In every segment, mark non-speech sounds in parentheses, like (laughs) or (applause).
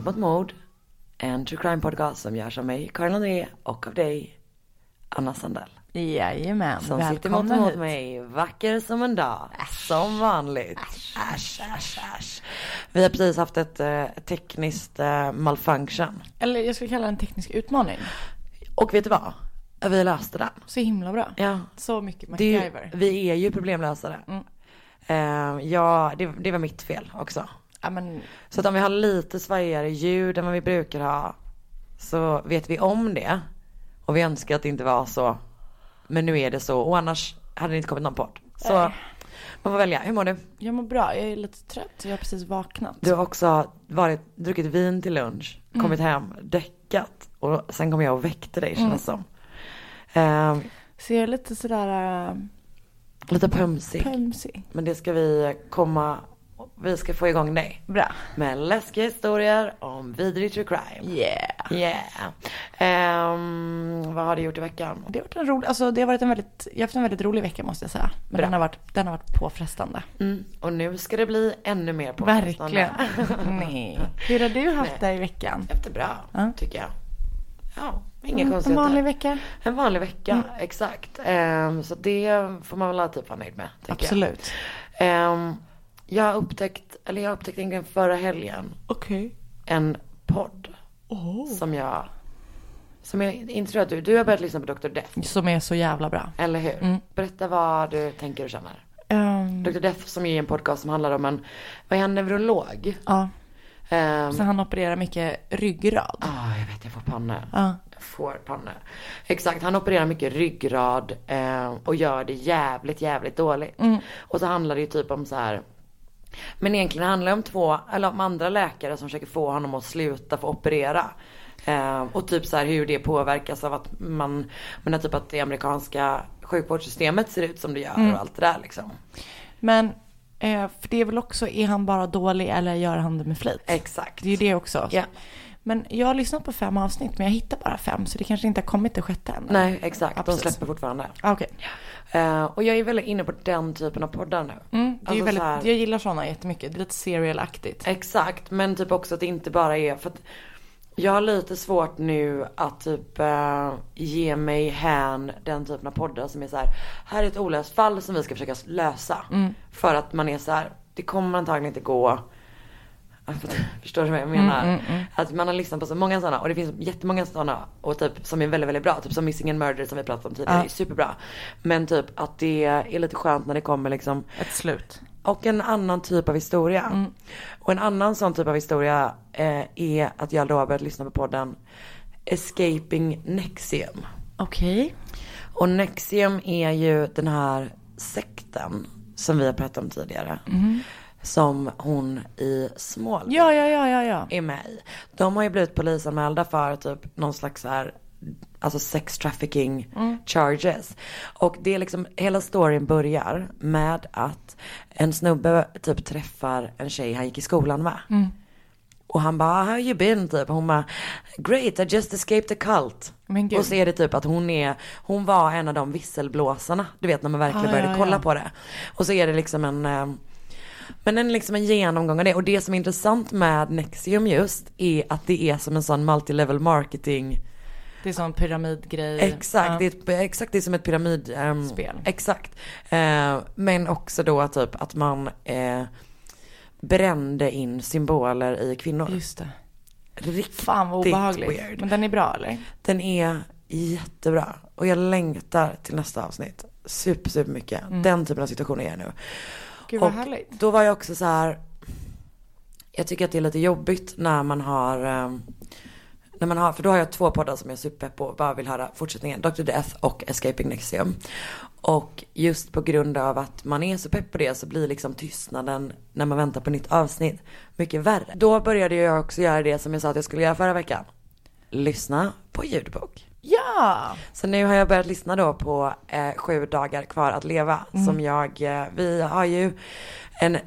Mord mot mord. En true crime podcast som görs av mig, Karin André, och av dig, Anna Sandell. Jajamän, Som sitter mot emot mig, vacker som en dag, som vanligt. Äsch, äsch, äsch. Vi har precis haft ett eh, tekniskt eh, malfunction. Eller jag skulle kalla det en teknisk utmaning. Och vet du vad? Vi löste den. Så himla bra. Ja. Så mycket Det MacGyver. vi är ju problemlösare. Mm. Eh, ja, det, det var mitt fel också. Ja, men, Så att om vi har lite svajigare ljud än vad vi brukar ha så vet vi om det. Och vi önskar att det inte var så. Men nu är det så och annars hade det inte kommit någon podd. Så Nej. man får välja. Hur mår du? jag mår bra, jag är lite trött. Jag har precis vaknat. Du har också varit, druckit vin till lunch, Mm. kommit hem, däckat och sen kom jag och väckte dig känns som. Eh, Så jag är lite sådär äh, lite pömsig. pömsig. Men det ska vi komma, vi ska få igång dig. Bra. Med läskiga historier om vidrig true crime. Yeah. Yeah. Ehm, vad har du gjort i veckan? Det har varit en rolig, alltså det har varit en väldigt, jag har haft en väldigt rolig vecka måste jag säga. Men Bra. den har, varit, den har varit påfrestande. Mm. Och nu ska det bli ännu mer på Verkligen. (laughs) Nej. Hur har du haft det i veckan? Efter bra, tycker jag. Ja, inga Mm, En konstigheter. vanlig vecka? En vanlig vecka, exakt. Ehm, så det får man väl typ vara nöjd med. Absolut. Jag. Ehm, jag har upptäckt, eller jag upptäckte egentligen förra helgen Okej. en podd Oh. som jag, som jag inte tror att du, du har börjat lyssna på Dr. Death, Som är så jävla bra. eller hur? Mm. Berätta vad du tänker och känner. Um, Dr. Death som är en podcast som handlar om en, vad är han, neurolog? ja, Um, så han opererar mycket ryggrad. ah, jag vet, jag får panna. Ja. Jag får panna. Exakt, han opererar mycket ryggrad eh, och gör det jävligt, jävligt dåligt. Mm. Och så handlar det ju typ om så här. Men egentligen handlar det om två, eller om andra läkare som försöker få honom att sluta få operera. Eh, och typ så här hur det påverkas av att man, men typ att det amerikanska sjukvårdssystemet ser ut som det gör Mm. och allt det där liksom. Men, eh, för det är väl också, är han bara dålig eller gör han det med flit? Exakt. Det är ju det också. Ja. Men jag har lyssnat på fem avsnitt men jag hittar bara fem så det kanske inte har kommit det sjätte än. Nej, exakt. Ja, De släpper fortfarande. Ah, Okej. Eh, och jag är väldigt inne på den typen av poddar nu. Mm, det är Alltså väldigt, här- Jag gillar sådana jättemycket. Det är lite serial-aktigt. Exakt, men typ också att det inte bara är för att jag har lite svårt nu att typ eh, ge mig hän den typen av poddar som är så här. Här är ett olöst fall som vi ska försöka lösa. För att man är så här, det kommer antagligen inte gå. Förstår du vad jag menar? Att man har lyssnat på så många sådana och det finns jättemånga sådana och typ som är väldigt, väldigt bra. Typ som Missing and Murder som vi pratat om tidigare, Ja. är superbra. Men typ att det är lite skönt när det kommer liksom Ett slut. och en annan typ av historia. Och en annan sån typ av historia eh, är att jag då har börjat lyssna på podden Escaping Nexium. Okej. Och Nexium är ju den här sekten som vi har pratat om tidigare. Som hon i Småland Ja, ja, ja, ja, ja. är med i. De har ju blivit polisanmälda för typ någon slags så här, alltså sex trafficking charges. Och det är liksom, hela storyn börjar med att en snubbe typ träffar en tjej han gick i skolan med. Och han bara, how you been? Typ. Hon bara, great, I just escaped a cult. Och så är det typ att hon är, hon var en av de visselblåsarna. Du vet när man verkligen Ah, började ja, kolla ja. på det. Och så är det liksom en, eh, men en, liksom en genomgång av det. Och det som är intressant med Nexium just är att det är som en sån multilevel marketing. Det är sån pyramidgrej. Exakt, Ja. det, är, ett- exakt det är som ett pyramid. ehm, Spel. Exakt. Eh, men också då typ att man eh, brände in symboler i kvinnor. Just det. Riktigt Fan vad obehagligt. weird. Men den är bra eller? Den är jättebra. Och jag längtar till nästa avsnitt. Super, super mycket. Den typen av situation är jag nu. Gud vad och härligt. då var jag också så här. Jag tycker att det är lite jobbigt när man har. ehm, när man har, för då har jag två poddar som jag är superpepp på och bara vill höra fortsättningen. Dr. Death och Escaping Nexium. Och just på grund av att man är så pepp på det så blir liksom tystnaden när man väntar på nytt avsnitt mycket värre. Då började jag också göra det som jag sa att jag skulle göra förra veckan. Lyssna på ljudbok. Ja! Så nu har jag börjat lyssna då på eh, Sju dagar kvar att leva. Som jag, eh, vi har ju en,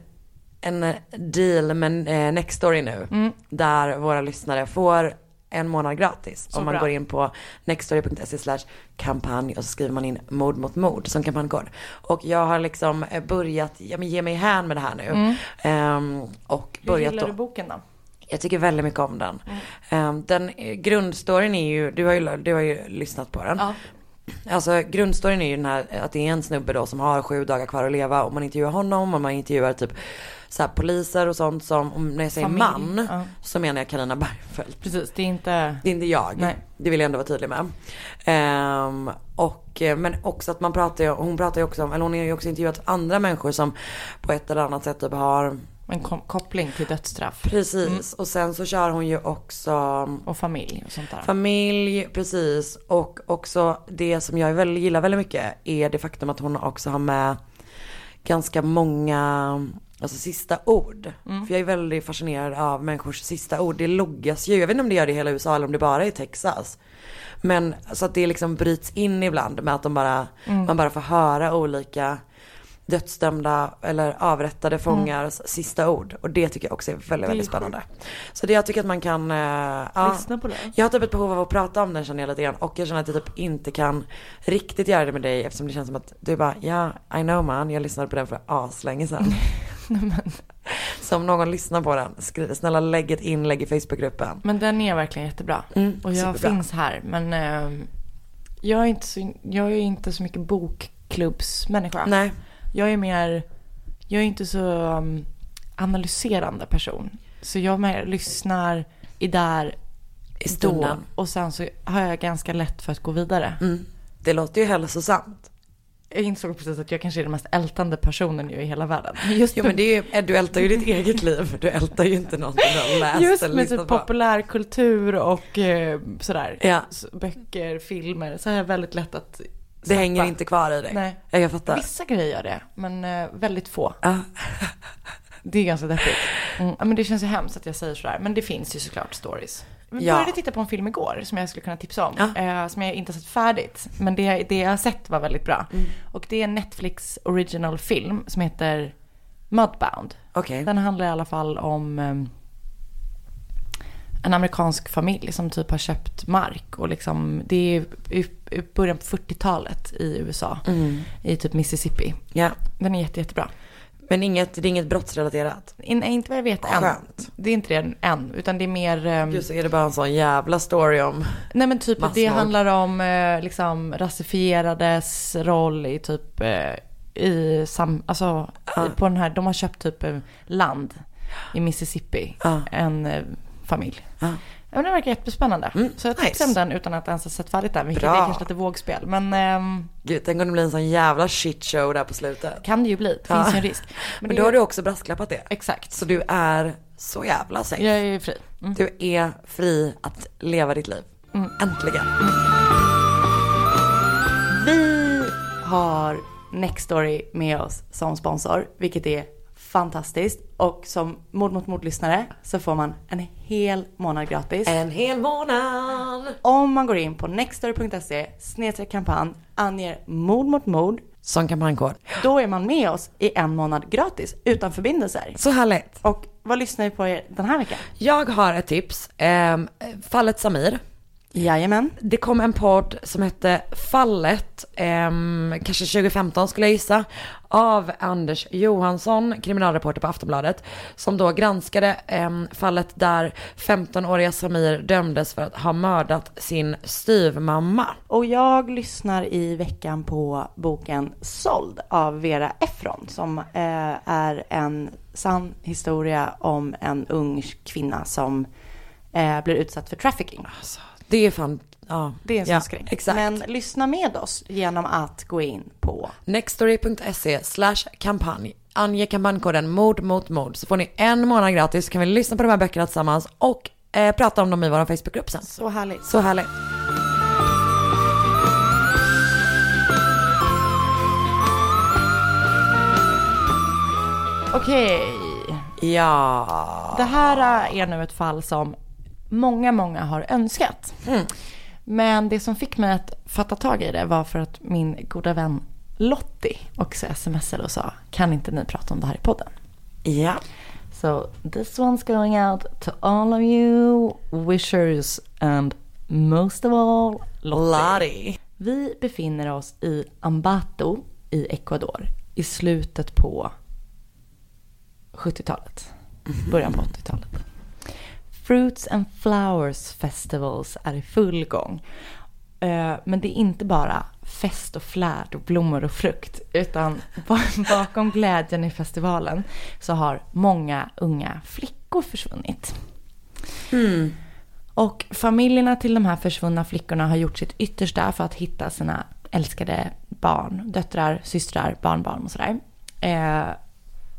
en deal med eh, Nextory nu. Där våra lyssnare får en månad gratis. Så om man bra. går in på nextory.se slash kampanj och så skriver man in mord mot mord som kampanjkod. Och jag har liksom eh, börjat, ja men ge mig hän med det här nu. Ehm, och Hur börjat gillar då. du boken då? Jag tycker väldigt mycket om den. Ehm, den eh, grundstoryn är ju, du har ju, du har ju lyssnat på den. Ja. Alltså grundstoryn är ju den här att det är en snubbe då som har sju dagar kvar att leva och man intervjuar honom och man intervjuar typ så här poliser och sånt som, om när jag säger Familj, man ja. så menar jag Carina Bergfeldt. Precis, det är inte... Det är inte jag. Nej. Det vill jag ändå vara tydlig med. Ehm, och, eh, men också att man pratar ju, hon pratar ju också om, eller hon har ju också intervjuat andra människor som på ett eller annat sätt typ har, En koppling till dödsstraff precis. Och sen så kör hon ju också och familj och sånt där. Familj, precis. Och också det som jag väldigt, gillar väldigt mycket är det faktum att hon också har med ganska många alltså, sista ord. För jag är väldigt fascinerad av människors sista ord. Det loggas ju, jag vet inte om det gör det i hela USA eller om det bara är i Texas. Men så att det liksom bryts in ibland med att de bara, man bara får höra olika dödsdömda eller avrättade fångars sista ord. Och det tycker jag också är väldigt, väldigt spännande. Så det jag tycker att man kan, eh, ja, Lyssna på det. jag har typ ett behov av att prata om den känner jag lite grann. Och jag känner att jag typ inte kan riktigt göra det med dig eftersom det känns som att du bara, ja, I know man, jag lyssnade på den för aslänge sedan. (laughs) Så om någon lyssnar på den, skri- snälla lägg ett inlägg i Facebookgruppen. Men den är verkligen jättebra. Mm, och jag superbra. finns här. Men eh, jag, är inte så, jag är inte så mycket bokklubbsmänniska. Nej, Jag är mer, jag är inte så um, analyserande person. Så jag mer lyssnar, är där i då. Och sen så har jag ganska lätt för att gå vidare. Mm. Det låter ju hälsosamt. Jag insåg precis att jag kanske är den mest ältande personen ju i hela världen. (laughs) Just Jo men det är ju, du ältar ju ditt eget liv. Du ältar ju inte någonting du har läst (laughs) Just eller med typ populärkultur och eh, sådär. Ja. Böcker, filmer. Så har jag väldigt lätt att Det hänger inte kvar i dig. Nej. Ja, jag fattar. Vissa grejer gör det, men eh, väldigt få. Ja. (laughs) Det är ganska deppigt. Mm, ja, men det känns ju hemskt att jag säger sådär. Men det finns ju såklart stories. Vi Ja. började titta på en film igår som jag skulle kunna tipsa om. Ja. Eh, som jag inte har sett färdigt. Men det, det jag har sett var väldigt bra. Mm. Och det är en Netflix original film som heter Mudbound. Okej. Den handlar i alla fall om eh, en amerikansk familj som typ har köpt mark. Och liksom, det är i, början på 40-talet i USA. Mm. I typ Mississippi. Ja. Den är jätte, jättebra. Men inget, det är inget brottsrelaterat. In, inte vad jag vet än. Skönt. Det är inte det än, utan det är mer... ehm, Gud så är det bara en sån jävla story om. nej men typ att det massmord. handlar om eh, liksom rasifierades roll i typ eh, i sam, alltså Ja. på den här, de har köpt typ eh, land i Mississippi. Ja. En familj. Ja. Ja, men det verkar jättespännande. Mm, Så jag nice. tipsar om den utan att ens ha sett färdigt den, vilket Bra. är kanske lite vågspel. Men ehm, Gud, tänk om det blir en sån jävla shit show där på slutet. kan det ju bli, det Ja. finns ju en risk. Men, det då har du också brasklappat det. Exakt. Så du är så jävla safe. Jag är fri. Mm. Du är fri att leva ditt liv. Äntligen. Vi har Nextory med oss som sponsor, vilket är fantastiskt. Och som mord mot mord-lyssnare så får man en hel månad gratis. En hel månad. Om man går in på nextory.se snedstreck kampanj, anger mord mot mord, Som kampanjkod. då är man med oss i en månad gratis utan förbindelser. Så härligt. Och vad lyssnar vi på er den här veckan? Jag har ett tips. Ehm, fallet Samir. Jajamän. Det kom en podd som hette Fallet, ehm, kanske 2015 skulle jag gissa, av Anders Johansson, kriminalreporter på Aftonbladet, som då granskade ehm, fallet där 15-åriga Samir dömdes för att ha mördat sin styvmamma. Och jag lyssnar i veckan på boken Såld av Vera Efron som eh, är en sann historia om en ung kvinna som eh, blir utsatt för trafficking. Alltså, det är fan, ja. Det är en sån ja, skräck. Exakt. Men lyssna med oss genom att gå in på Nextory.se slash kampanj. Ange kampanjkoden mord mot mord så får ni en månad gratis så kan vi lyssna på de här böckerna tillsammans och eh, prata om dem i vår Facebookgrupp sen. Så härligt. Så härligt. Okej. Ja. Det här är nu ett fall som många, många har önskat. Mm. Men det som fick mig att fatta tag i det var för att min goda vän Lottie också smsade och sa kan inte ni prata om det här i podden? Ja. So this one's going out to all of you wishers and most of all Lottie. Lottie. Vi befinner oss i Ambato i Ecuador i slutet på 70-talet. Början på 80-talet. Fruits and Flowers Festivals är i full gång. Eh, Men det är inte bara fest och flärd och blommor och frukt. Utan (laughs) ba- bakom glädjen i festivalen så har många unga flickor försvunnit. Och familjerna till de här försvunna flickorna har gjort sitt yttersta för att hitta sina älskade barn, döttrar, systrar, barnbarn och sådär.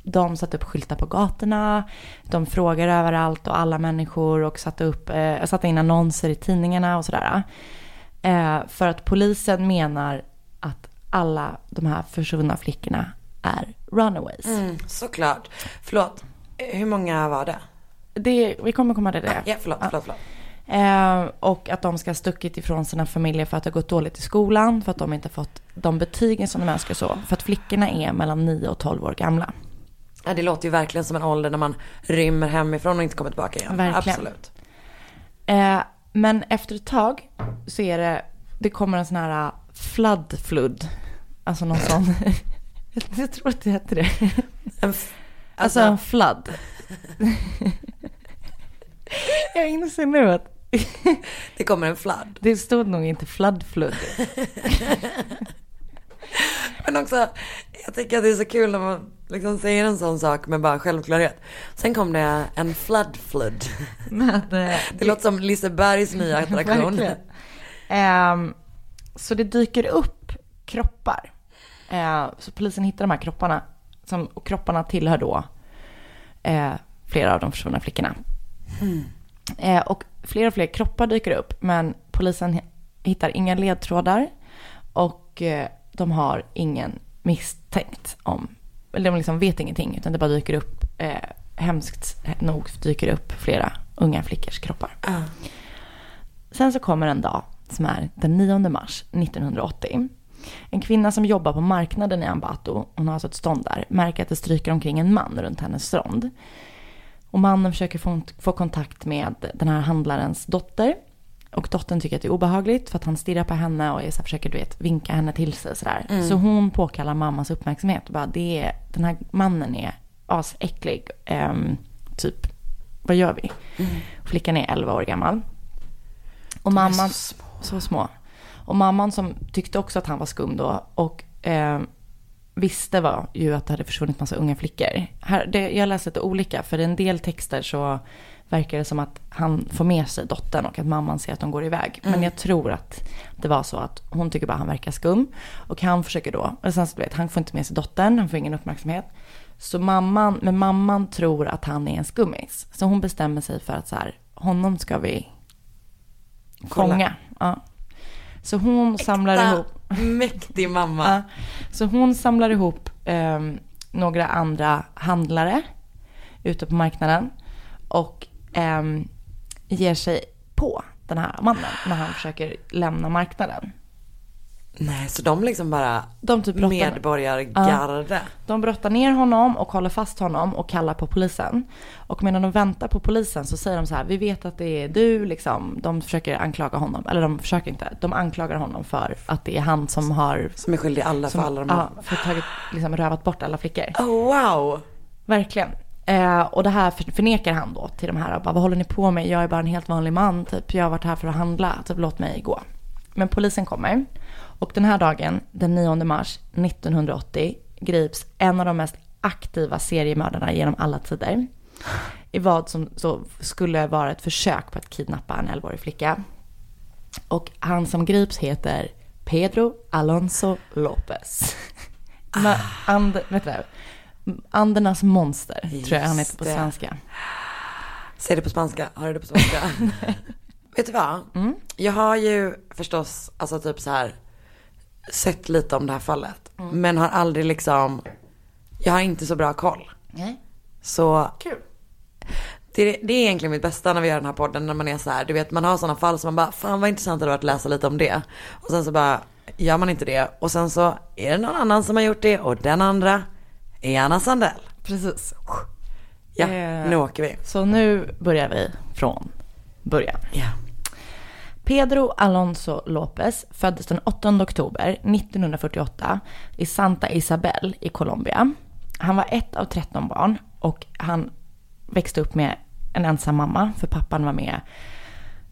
De satte upp skyltar på gatorna, de frågar överallt och alla människor och satte, upp, eh, satte in annonser i tidningarna och sådär. Eh, för att polisen menar att alla de här försvunna flickorna är runaways. Mm, såklart. Förlåt, Eh, hur många var det? Det, vi kommer komma till det. Ja, förlåt, förlåt, förlåt. Eh, och att de ska ha stuckit ifrån sina familjer för att det har gått dåligt i skolan, för att de inte fått de betygen som de önskar så. För att flickorna är mellan 9 och 12 år gamla. Ja, det låter ju verkligen som en ålder när man rymmer hemifrån och inte kommer tillbaka igen. Verkligen. Absolut. Eh, men efter ett tag så är det, det kommer en sån här flood flood. Alltså någon sån, (laughs) jag tror att det heter det. En f- Alltså, en flood. (laughs) jag inser nu att det kommer en flood. det stod nog inte flood. (laughs) Men också, jag tycker att det är så kul när man liksom säger en sån sak med bara självklarhet. Sen kom det en flood flood. Med, eh, (laughs) Det låter som Lisebergs nya (laughs) attraktion. Ehm, så det dyker upp kroppar. Eh, så polisen hittar de här kropparna. Som, och kropparna tillhör då eh, flera av de försvunna flickorna. Eh, och fler och fler kroppar dyker upp. Men polisen hi- hittar inga ledtrådar. Och eh, de har ingen misstänkt om, eller de liksom vet ingenting. Utan det bara dyker upp, eh, hemskt nog dyker upp flera unga flickors kroppar. Ah. Sen så kommer en dag som är den 9 mars 1980. En kvinna som jobbar på marknaden i Ambato, hon har alltså ett stånd där, märker att det stryker omkring en man runt hennes stånd. Och mannen försöker få, få kontakt med den här handlarens dotter. Och dottern tycker att det är obehagligt för att han stirrar på henne och är så här, försöker du vet, vinka henne till sig sådär. Så hon påkallar mammas uppmärksamhet och bara, det är, den här mannen är asäcklig. Ehm, typ, vad gör vi? Flickan är 11 år gammal. Och mamman, så små. så små. Och mamman som tyckte också att han var skum då och eh, visste var ju att det hade försvunnit massa unga flickor. Här, det, jag läste lite olika, för i en del texter så verkar det som att han får med sig dottern och att mamman ser att de går iväg. Men jag tror att det var så att hon tycker bara han verkar skum. Och han försöker då, och sen så vet han får inte med sig dottern, han får ingen uppmärksamhet. Så mamman, men mamman tror att han är en skummis. Så hon bestämmer sig för att så här, honom ska vi fånga. Ja. Så hon samlar Äkta, ihop, Mäktig mamma. ja, så hon samlar ihop eh, några andra handlare ute på marknaden och eh, ger sig på den här mannen när han försöker lämna marknaden. Nej, så de liksom bara De typ brottar, medborgargarde. de brottar ner honom och håller fast honom och kallar på polisen. Och medan de väntar på polisen så säger de så här, vi vet att det är du liksom. De försöker anklaga honom, eller de försöker inte, de anklagar honom för att det är han som har Som är skyldig alla för som, alla de här. ja, för tagit, liksom rövat bort alla flickor. Oh, wow. Verkligen. Eh, och det här för- förnekar han då till de här. Bara, vad håller ni på med? Jag är bara en helt vanlig man. Typ, jag har varit här för att handla. Typ, låt mig gå. Men polisen kommer. Och den här dagen, den 9 mars 1980, grips en av de mest aktiva seriemördarna genom alla tider. I vad som så skulle vara ett försök på att kidnappa en 11-årig flicka. Och han som grips heter Pedro Alonso Lopez. Men, and, vet du? Andernas monster, tror jag han heter på Just svenska. Säg det på spanska. Har du det på spanska? (laughs) Vet du vad? Mm. Jag har ju förstås, alltså typ så här, sett lite om det här fallet. Mm. Men har aldrig liksom, jag har inte så bra koll. Nej. Så Kul. det, det är egentligen mitt bästa när vi gör den här podden. När man är så här, du vet man har sådana fall som man bara, fan vad intressant det hade varit att läsa lite om det. Och sen så bara, gör man inte det. Och sen så är det någon annan som har gjort det och den andra är Anna Sandell. Precis. Ja, Eh, nu åker vi. Så nu börjar vi från början. Ja. Pedro Alonso López föddes den 8 oktober 1948 i Santa Isabel i Colombia. Han var ett av 13 barn och han växte upp med en ensam mamma för pappan var med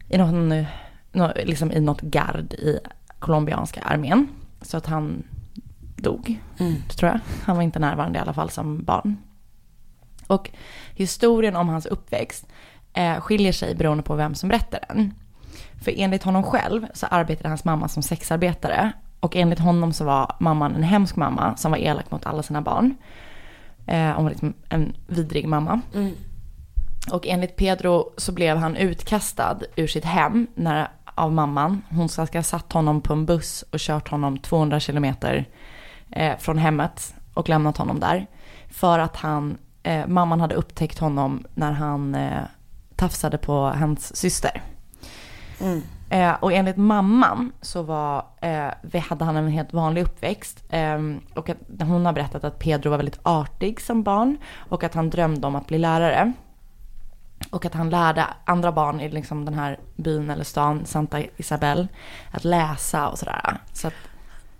i, någon, nå- liksom i något gard i colombianska armén. Så att han dog, tror jag. Han var inte närvarande i alla fall som barn. Och historien om hans uppväxt eh, skiljer sig beroende på vem som berättar den. För enligt honom själv så arbetade hans mamma som sexarbetare. Och enligt honom så var mamman en hemsk mamma som var elak mot alla sina barn. Eh, hon var liksom en vidrig mamma. Och enligt Pedro så blev han utkastad ur sitt hem när, av mamman. Hon ska ha satt honom på en buss och kört honom 200 kilometer eh, från hemmet och lämnat honom där. För att han, eh, mamman hade upptäckt honom när han eh, tafsade på hans syster. Eh, och enligt mamman så var, eh, vi hade han en helt vanlig uppväxt. Eh, och att, hon har berättat att Pedro var väldigt artig som barn. Och att han drömde om att bli lärare. Och att han lärde andra barn i liksom den här byn eller stan, Santa Isabel, att läsa och sådär. Så att,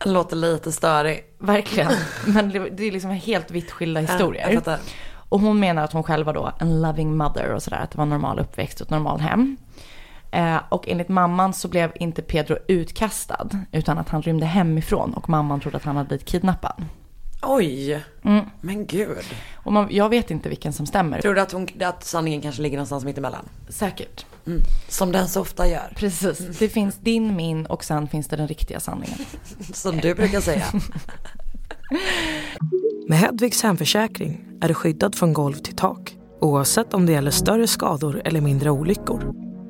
låter lite störig. verkligen. Men det, det är liksom helt vitt skilda historier. fattar. Och hon menar att hon själv var då en loving mother och sådär, att det var en normal uppväxt och ett normalt hem. Eh, och enligt mamman så blev inte Pedro utkastad, utan att han rymde hemifrån och mamman trodde att han hade blivit kidnappad. Oj, Mm. men gud. Och man, jag vet inte vilken som stämmer. Tror du att, hon, att sanningen kanske ligger någonstans mitt emellan? Säkert. Mm. Som den så ofta gör. Precis. Det finns din, min och sen finns det den riktiga sanningen. (laughs) Som du brukar säga. (laughs) Med Hedvigs hemförsäkring är du skyddad från golv till tak oavsett om det gäller större skador eller mindre olyckor.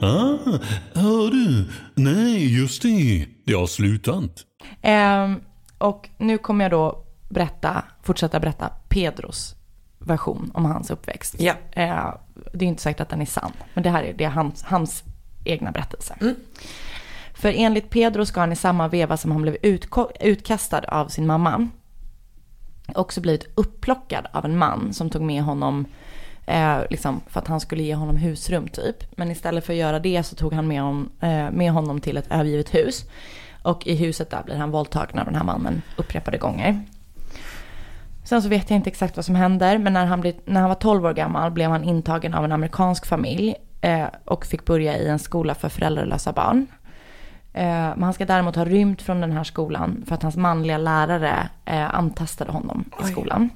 Ah, hör du? Nej, just det. Det har slutat. Ehm, och nu kommer jag då berätta, fortsätta berätta Pedros version om hans uppväxt. Ja. Eh, det är inte säkert att den är sann, men det här är, det är hans, hans egna berättelse. För enligt Pedro ska han i samma veva som han blev utkastad av sin mamma också blivit upplockad av en man som tog med honom eh, liksom för att han skulle ge honom husrum typ. Men istället för att göra det så tog han med, hon, eh, med honom till ett övergivet hus. Och i huset där blir han våldtagen av den här mannen upprepade gånger. Sen så vet jag inte exakt vad som händer, men när han, blev, när han var 12 år gammal blev han intagen av en amerikansk familj eh, och fick börja i en skola för föräldralösa barn. Eh, men han ska däremot ha rymt från den här skolan för att hans manliga lärare eh, antastade honom i skolan.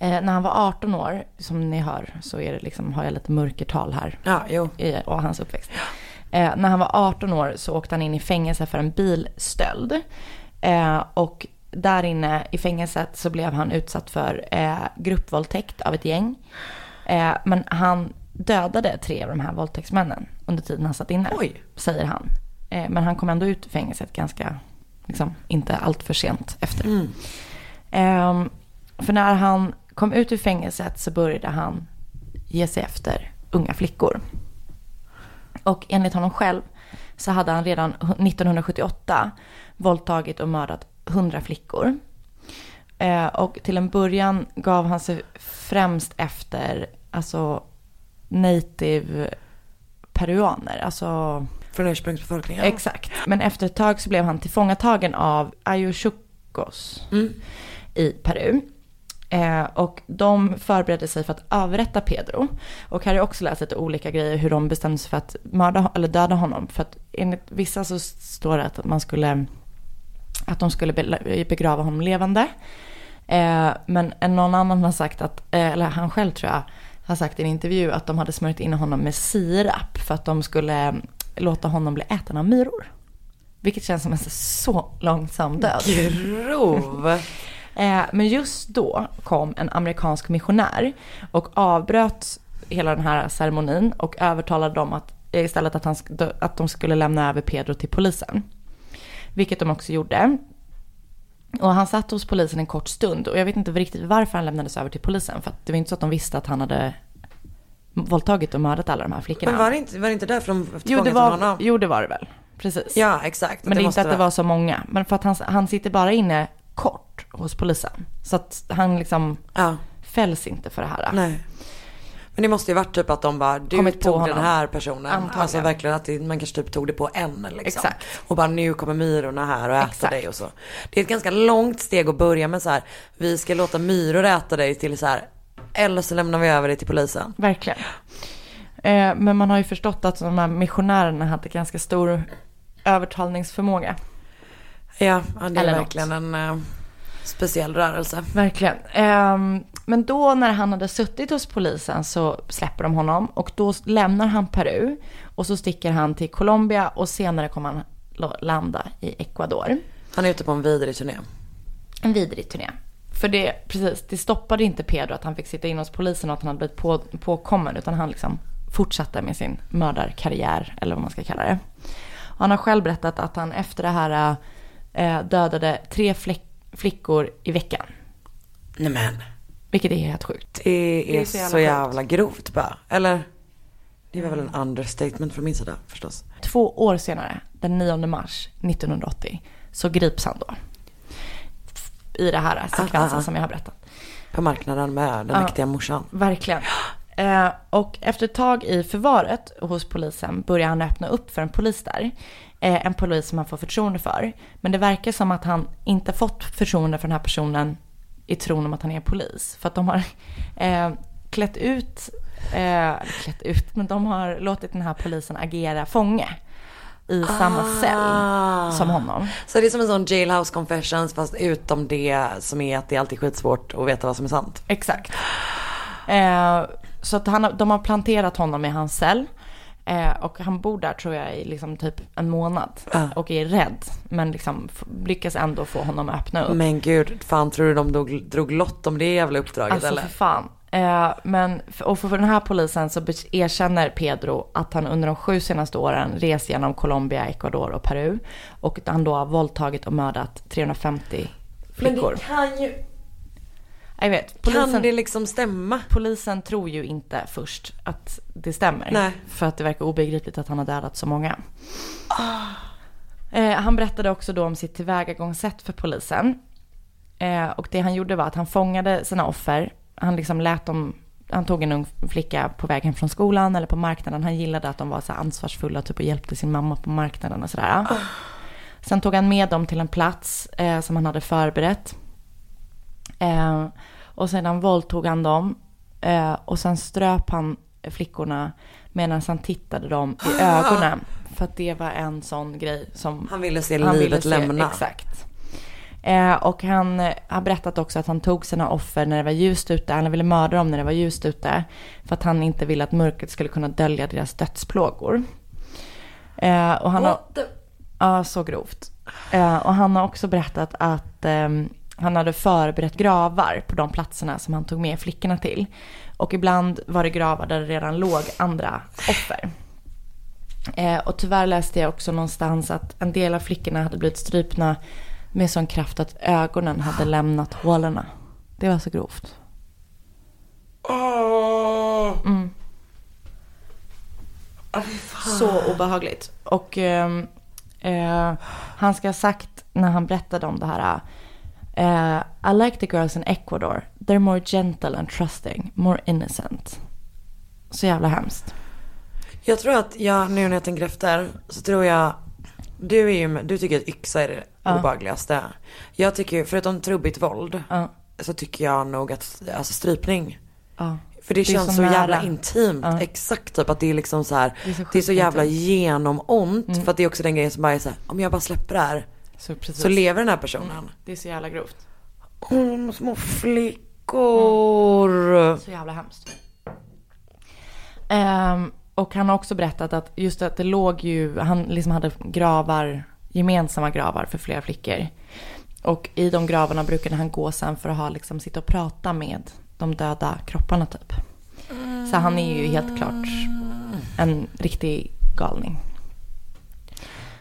Eh, när han var 18 år, som ni hör, så är det liksom, har jag lite mörkertal här Ja, jo. i och hans uppväxt. Eh, när han var 18 år så åkte han in i fängelse för en bilstöld. Eh, och där inne i fängelset så blev han utsatt för eh, gruppvåldtäkt av ett gäng. Eh, men han dödade tre av de här våldtäktsmännen under tiden han satt inne. Oj. Säger han. Eh, men han kom ändå ut ur fängelset ganska, liksom, inte allt för sent efter. Ehm, för när han kom ut ur fängelset så började han ge sig efter unga flickor. Och enligt honom själv så hade han redan 1978 våldtagit och mördat 100 flickor. Eh, och till en början gav han sig främst efter alltså native peruaner, alltså Från ursprungsbefolkningen. Exakt. Men efter ett tag så blev han tillfångatagen av Ayushukos i Peru. Eh, och de förberedde sig för att avrätta Pedro. Och här har jag också läst lite olika grejer hur de bestämde sig för att mörda eller döda honom. För att enligt vissa så står det att man skulle, att de skulle be- begrava honom levande. Eh, men någon annan har sagt att, eh, eller han själv tror jag, har sagt i en intervju att de hade smörjt in honom med sirap för att de skulle låta honom bli äten av myror. Vilket känns som en så långsam död. Grov. (laughs) Eh, men just då kom en amerikansk missionär och avbröt hela den här ceremonin och övertalade dem att istället att, han, att de skulle lämna över Pedro till polisen. Vilket de också gjorde. Och han satt hos polisen en kort stund och jag vet inte riktigt varför han lämnades över till polisen. För att det var inte så att de visste att han hade våldtagit och mördat alla de här flickorna. Men var det inte, var det inte därför de jo, det var, honom? jo, det var det väl. Precis. Ja, exakt. Men det är inte att det var så många. Men för att han, han sitter bara inne kort hos polisen. Så att han liksom Ja, fälls inte för det här. nej. Men det måste ju varit typ att de bara, du Kommit på tog den här personen. Antagligen. Alltså verkligen att det, man kanske typ tog det på en liksom. Exakt. Och bara nu kommer myrorna här och äter Exakt. dig och så. Det är ett ganska långt steg att börja med så här, vi ska låta myror äta dig till så här, eller så lämnar vi över dig till polisen. Verkligen. Eh, men man har ju förstått att de här missionärerna hade ganska stor övertalningsförmåga. Ja, ja det är Eller något. verkligen en eh, speciell rörelse. Verkligen. Ehm, men då när han hade suttit hos polisen så släpper de honom och då lämnar han Peru och så sticker han till Colombia och senare kommer han landa i Ecuador. Han är ute på en vidrig turné. En vidrig turné. För det, precis, det stoppade inte Pedro att han fick sitta in hos polisen och att han hade blivit på, påkommen utan han liksom fortsatte med sin mördarkarriär eller vad man ska kalla det. Och han har själv berättat att han efter det här eh, dödade tre flick, flickor i veckan. Nej men. Vilket är helt sjukt. Det är, är så så jävla jävla, grovt bara. Eller? Det var väl en understatement från min sida förstås. Två år senare, den 9 mars 1980, så grips han då. I det här sekvensen Ah, ah, ah. som jag har berättat. På marknaden med den mäktiga morsan. Verkligen. Eh, och efter ett tag i förvaret hos polisen börjar han öppna upp för en polis där. Eh, en polis som han får förtroende för. Men det verkar som att han inte fått förtroende för den här personen i tron om att han är polis. För att de har (laughs) eh, klätt ut, eh, klätt ut, men de har låtit den här polisen agera fånge i samma cell som honom. Så det är som en sån jailhouse confessions fast utom det som är att det är alltid skitsvårt att veta vad som är sant. Exakt. Eh, så att han, de har planterat honom i hans cell. Eh, och han bor där tror jag i liksom typ en månad. Ja. Och är rädd. Men liksom lyckas ändå få honom att öppna upp. Men gud, fan tror du de drog, drog lott om det jävla uppdraget alltså eller? för fan. Eh, men, och för, den här polisen så erkänner Pedro att han under de sju senaste åren rest genom Colombia, Ecuador och Peru. Och att han då har våldtagit och mördat 350 flickor. kan ju, Jag vet, polisen, kan det liksom stämma? polisen tror ju inte först att det stämmer. Nej. För att det verkar obegripligt att han har dödat så många. Eh, han berättade också då om sitt tillvägagångssätt för polisen. Eh, och det han gjorde var att han fångade sina offer. Han liksom lät dem, han tog en ung flicka på vägen från skolan eller på marknaden. Han gillade att de var så ansvarsfulla typ och hjälpte sin mamma på marknaden och sådär. Sen tog han med dem till en plats eh, som han hade förberett. Eh, och sedan våldtog han dem. Eh, och sen ströp han flickorna medan han tittade dem i ögonen. För att det var en sån grej som Han ville se han ville livet se- lämna. Exakt. Eh, och han har berättat också att han tog sina offer när det var ljust ute. Han ville mörda dem när det var ljust ute. För att han inte ville att mörkret skulle kunna dölja deras dödsplågor. Eh, och han har... What the- Ja, så grovt. Eh, och han har också berättat att ehm, han hade förberett gravar på de platserna som han tog med flickorna till. Och ibland var det gravar där det redan låg andra offer. Eh, och tyvärr läste jag också någonstans att en del av flickorna hade blivit strypna med sån kraft att ögonen hade lämnat hålorna. Det var så grovt. Mm. Så obehagligt. Och ehm, eh, han ska ha sagt när han berättade om det här. Eh, I like the girls in Ecuador. They're more gentle and trusting. More innocent. Så jävla hemskt. Jag tror att jag, nu när jag tänker efter, så tror jag, du är ju, du tycker att yxa är det Ja. obehagligaste. Jag tycker, förutom trubbigt våld, Ja. så tycker jag nog att, alltså strypning. Ja. För det, Det känns så nära. jävla intimt. Ja. Exakt typ att det är liksom så här. Det är så Det är så jävla genomont. Mm. För att det är också den grejen som bara är så här, om jag bara släpper det här. Så. Så lever den här personen. Det är så jävla grovt. Åh, små flickor. Så jävla hemskt. Ehm, och han har också berättat att just att det låg ju, han liksom hade gravar, gemensamma gravar för flera flickor. Och i de gravarna brukade han gå sen för att ha liksom sitta och prata med de döda kropparna typ. Så han är ju helt klart en riktig galning.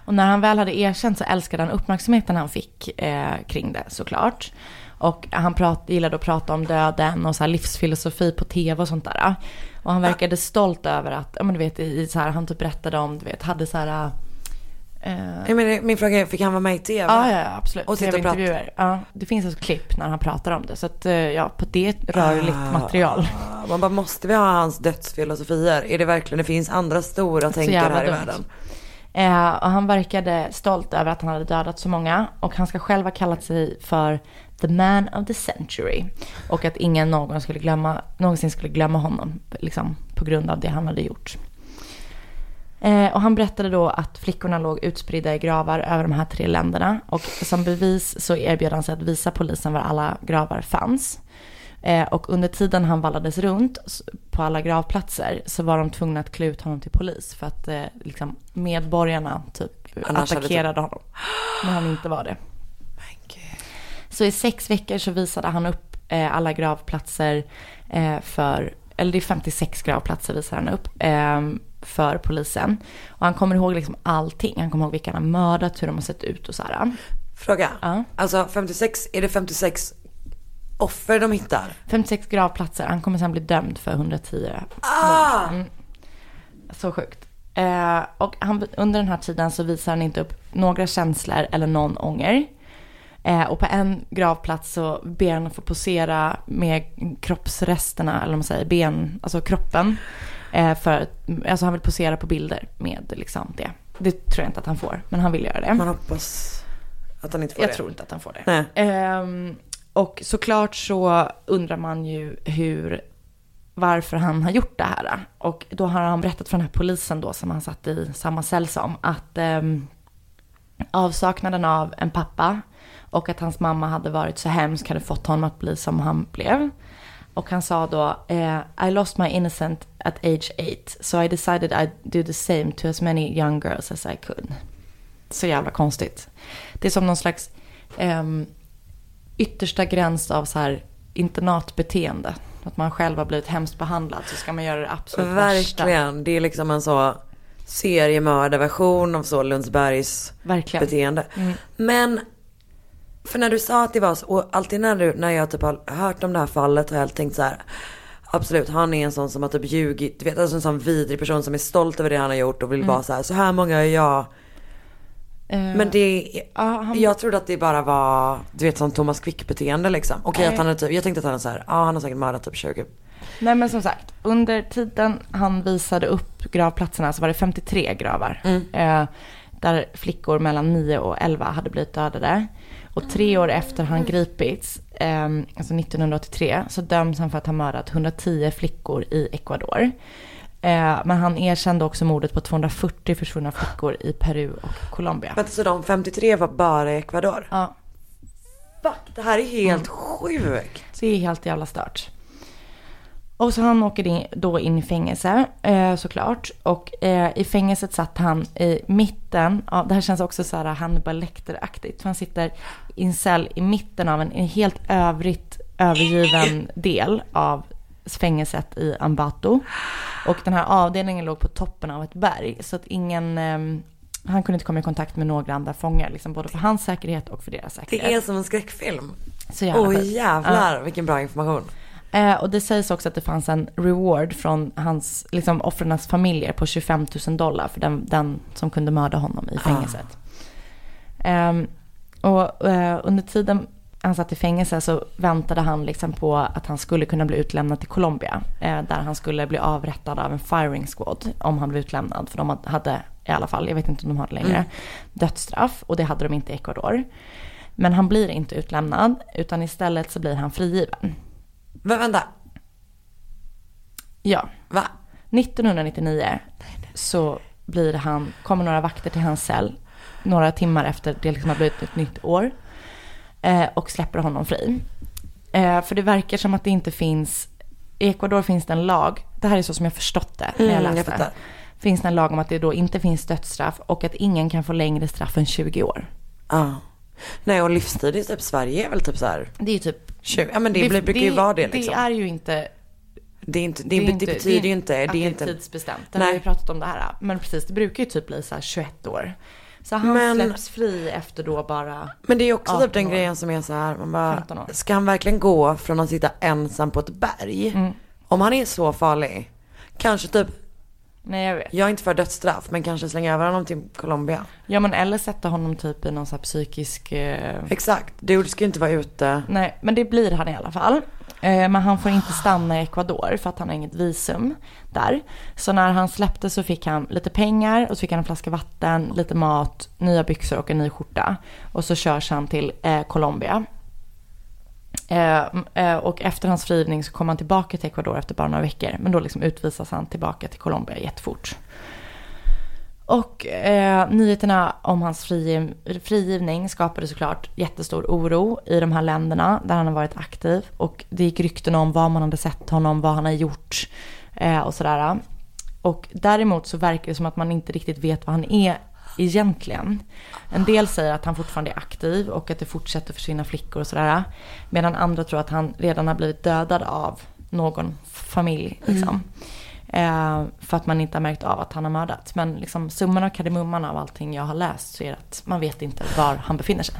Och när han väl hade erkänt så älskade han uppmärksamheten han fick eh, kring det såklart. Och han prat, gillade att prata om döden och så livsfilosofi på tv och sånt där. Och han verkade stolt över att, ja men du vet, i, så här, han typ berättade om, du vet, hade så här... Eh, menar, min fråga är, fick han vara med i tv? Ja, ja, absolut. Och sitta och prata. Ja, det finns ett klipp när han pratar om det. Så att, eh, ja, på det rörligt material. Ah, Man bara, måste vi ha hans dödsfilosofier? Är det verkligen, det finns andra stora tänkare här i världen. Eh, och han verkade stolt över att han hade dödat så många. Och han ska själv ha kallat sig för the man of the century. Och att ingen någon skulle glömma, någonsin skulle glömma honom. Liksom, på grund av det han hade gjort. Eh, och han berättade då att flickorna låg utspridda i gravar över de här tre länderna. Och som bevis så erbjöd han sig att visa polisen var alla gravar fanns. Eh, och under tiden han vallades runt på alla gravplatser så var de tvungna att klä ut honom till polis. För att eh, liksom, medborgarna typ Annars hade attackerade honom. Men han inte var det. Så i sex veckor så visade han upp eh, alla gravplatser för, eller det är 56 gravplatser visar han upp eh, för polisen. Och han kommer ihåg liksom allting. Han kommer ihåg vilka han har mördat, hur de har sett ut och så här. Fråga. Ja. Alltså 56, är det 56 offer de hittar? 56 gravplatser. Han kommer sen bli dömd för 110 Ah! Mm. Så sjukt. Eh, och han, under den här tiden så visar han inte upp några känslor eller någon ånger. Eh, och på en gravplats så ber han att få posera med kroppsresterna, eller vad man säger, ben, alltså kroppen. Eh, för, alltså han vill posera på bilder med liksom det. Det tror jag inte att han får, men han vill göra det. Man hoppas att han inte får Jag det. tror inte att han får det. Nej. Och såklart så undrar man ju hur, varför han har gjort det här. Och då har han berättat för den här polisen då som han satt i samma cell som att eh, avsaknaden av en pappa och att hans mamma hade varit så hemsk hade fått honom att bli som han blev. Och han sa då, eh, I lost my innocent at age eight, so I decided I'd do the same to as many young girls as I could. Så jävla konstigt. Det är som någon slags um, yttersta gräns av så här internatbeteende. Att man själv har blivit hemskt behandlad så ska man göra det absolut värsta. Verkligen. Det är liksom en så seriemördarversion av så Lundsbergs Verkligen. beteende. Men, för när du sa att det var så, och alltid när, du, när jag typ har hört om det här fallet har jag tänkt så här. Absolut, han är en sån som har typ ljugit, du vet alltså en sån vidrig person som är stolt över det han har gjort och vill vara så här, så här många är jag. Eh, Men det, ja, han- jag trodde att det bara var, du vet som Thomas Quick beteende liksom. Okej Nej. att han är typ, jag tänkte att han är så här, ja han har säkert mördat typ 20. Nej men som sagt, under tiden han visade upp gravplatserna så var det 53 gravar. Eh, där flickor mellan 9 och 11 hade blivit dödade. Och tre år efter han gripits, eh, alltså 1983, så döms han för att ha mördat 110 flickor i Ecuador. Eh, men han erkände också mordet på 240 försvunna flickor i Peru och Colombia. Men så de 53 var bara i Ecuador? Ja, Fuck, det här är helt sjukt. det är helt jävla stört. Och så han åker in, då in i fängelse eh, såklart. Och eh, i fängelset satt han i mitten, ja, det här känns också så här Hannibal Lecter-aktigt. Han sitter i en cell i mitten av en, en helt övrigt övergiven del av fängelset i Ambato. Och den här avdelningen låg på toppen av ett berg. Så att ingen, eh, han kunde inte komma i kontakt med några andra fångar. Liksom, både för hans säkerhet och för deras säkerhet. Det är som en skräckfilm. så jävla Åh sjukt. jävlar vilken bra information. Eh, och det sägs också att det fanns en reward från hans, liksom offrens familjer på 25 000 dollar för den, den som kunde mörda honom i fängelset. Ehm, och eh, under tiden han satt i fängelse så väntade han liksom på att han skulle kunna bli utlämnad till Colombia. Eh, där han skulle bli avrättad av en firing squad om han blev utlämnad. För de hade i alla fall, jag vet inte om de har det längre, dödsstraff. Och det hade de inte i Ecuador. Men han blir inte utlämnad utan istället så blir han frigiven. Men vänta, Ja, va? 1999 så blir han, kommer några vakter till hans cell några timmar efter det liksom har blivit ett nytt år och släpper honom fri. Eh, för det verkar som att det inte finns, i Ecuador finns det en lag, det här är så som jag förstått det när jag Mm, jag läste. finns det en lag om att det då inte finns dödsstraff och att ingen kan få längre straff än 20 år. Ja. Nej och livstid i typ Sverige är väl typ så här Det är ju typ 20, ja men det, blir- brukar ju vara det liksom. Det är ju inte Det, är inte, det, det, betyder ju inte, det är inte inte, tidsbestämt. Det har vi pratat om det här. Men precis, det brukar ju typ bli så här 21 år. Så han Men- släpps fri efter då bara, Men det är också typ 18 den grejen som är så här, man bara, 15 år. ska han verkligen gå från att sitta ensam på ett berg? Mm. Om han är så farlig, kanske typ, nej jag vet. jag är inte för dödsstraff, men kanske slänga över honom till Colombia. Ja men eller sätta honom typ i någon så här psykisk, eh, Exakt, du ska ju inte vara ute. nej men det blir han i alla fall. Eh, men han får inte stanna i Ecuador för att han har inget visum där. Så när han släppte så fick han lite pengar och så fick han en flaska vatten, lite mat, nya byxor och en ny skjorta. Och så körs han till eh, Colombia. Eh, eh, och efter hans frigivning så kom han tillbaka till Ecuador efter bara några veckor. Men då liksom utvisas han tillbaka till Colombia jättefort. Och eh, nyheterna om hans frigiv, frigivning skapade såklart jättestor oro i de här länderna där han har varit aktiv. Och det gick rykten om vad man hade sett honom, vad han har gjort eh, och sådär. Och däremot så verkar det som att man inte riktigt vet vad han är egentligen. En del säger att han fortfarande är aktiv och att det fortsätter försvinna flickor och sådär. Medan andra tror att han redan har blivit dödad av någon familj. Liksom. Mm. Eh, för att man inte har märkt av att han har mördats. Men liksom, summan och kardemumman av allting jag har läst så är det att man vet inte var han befinner sig.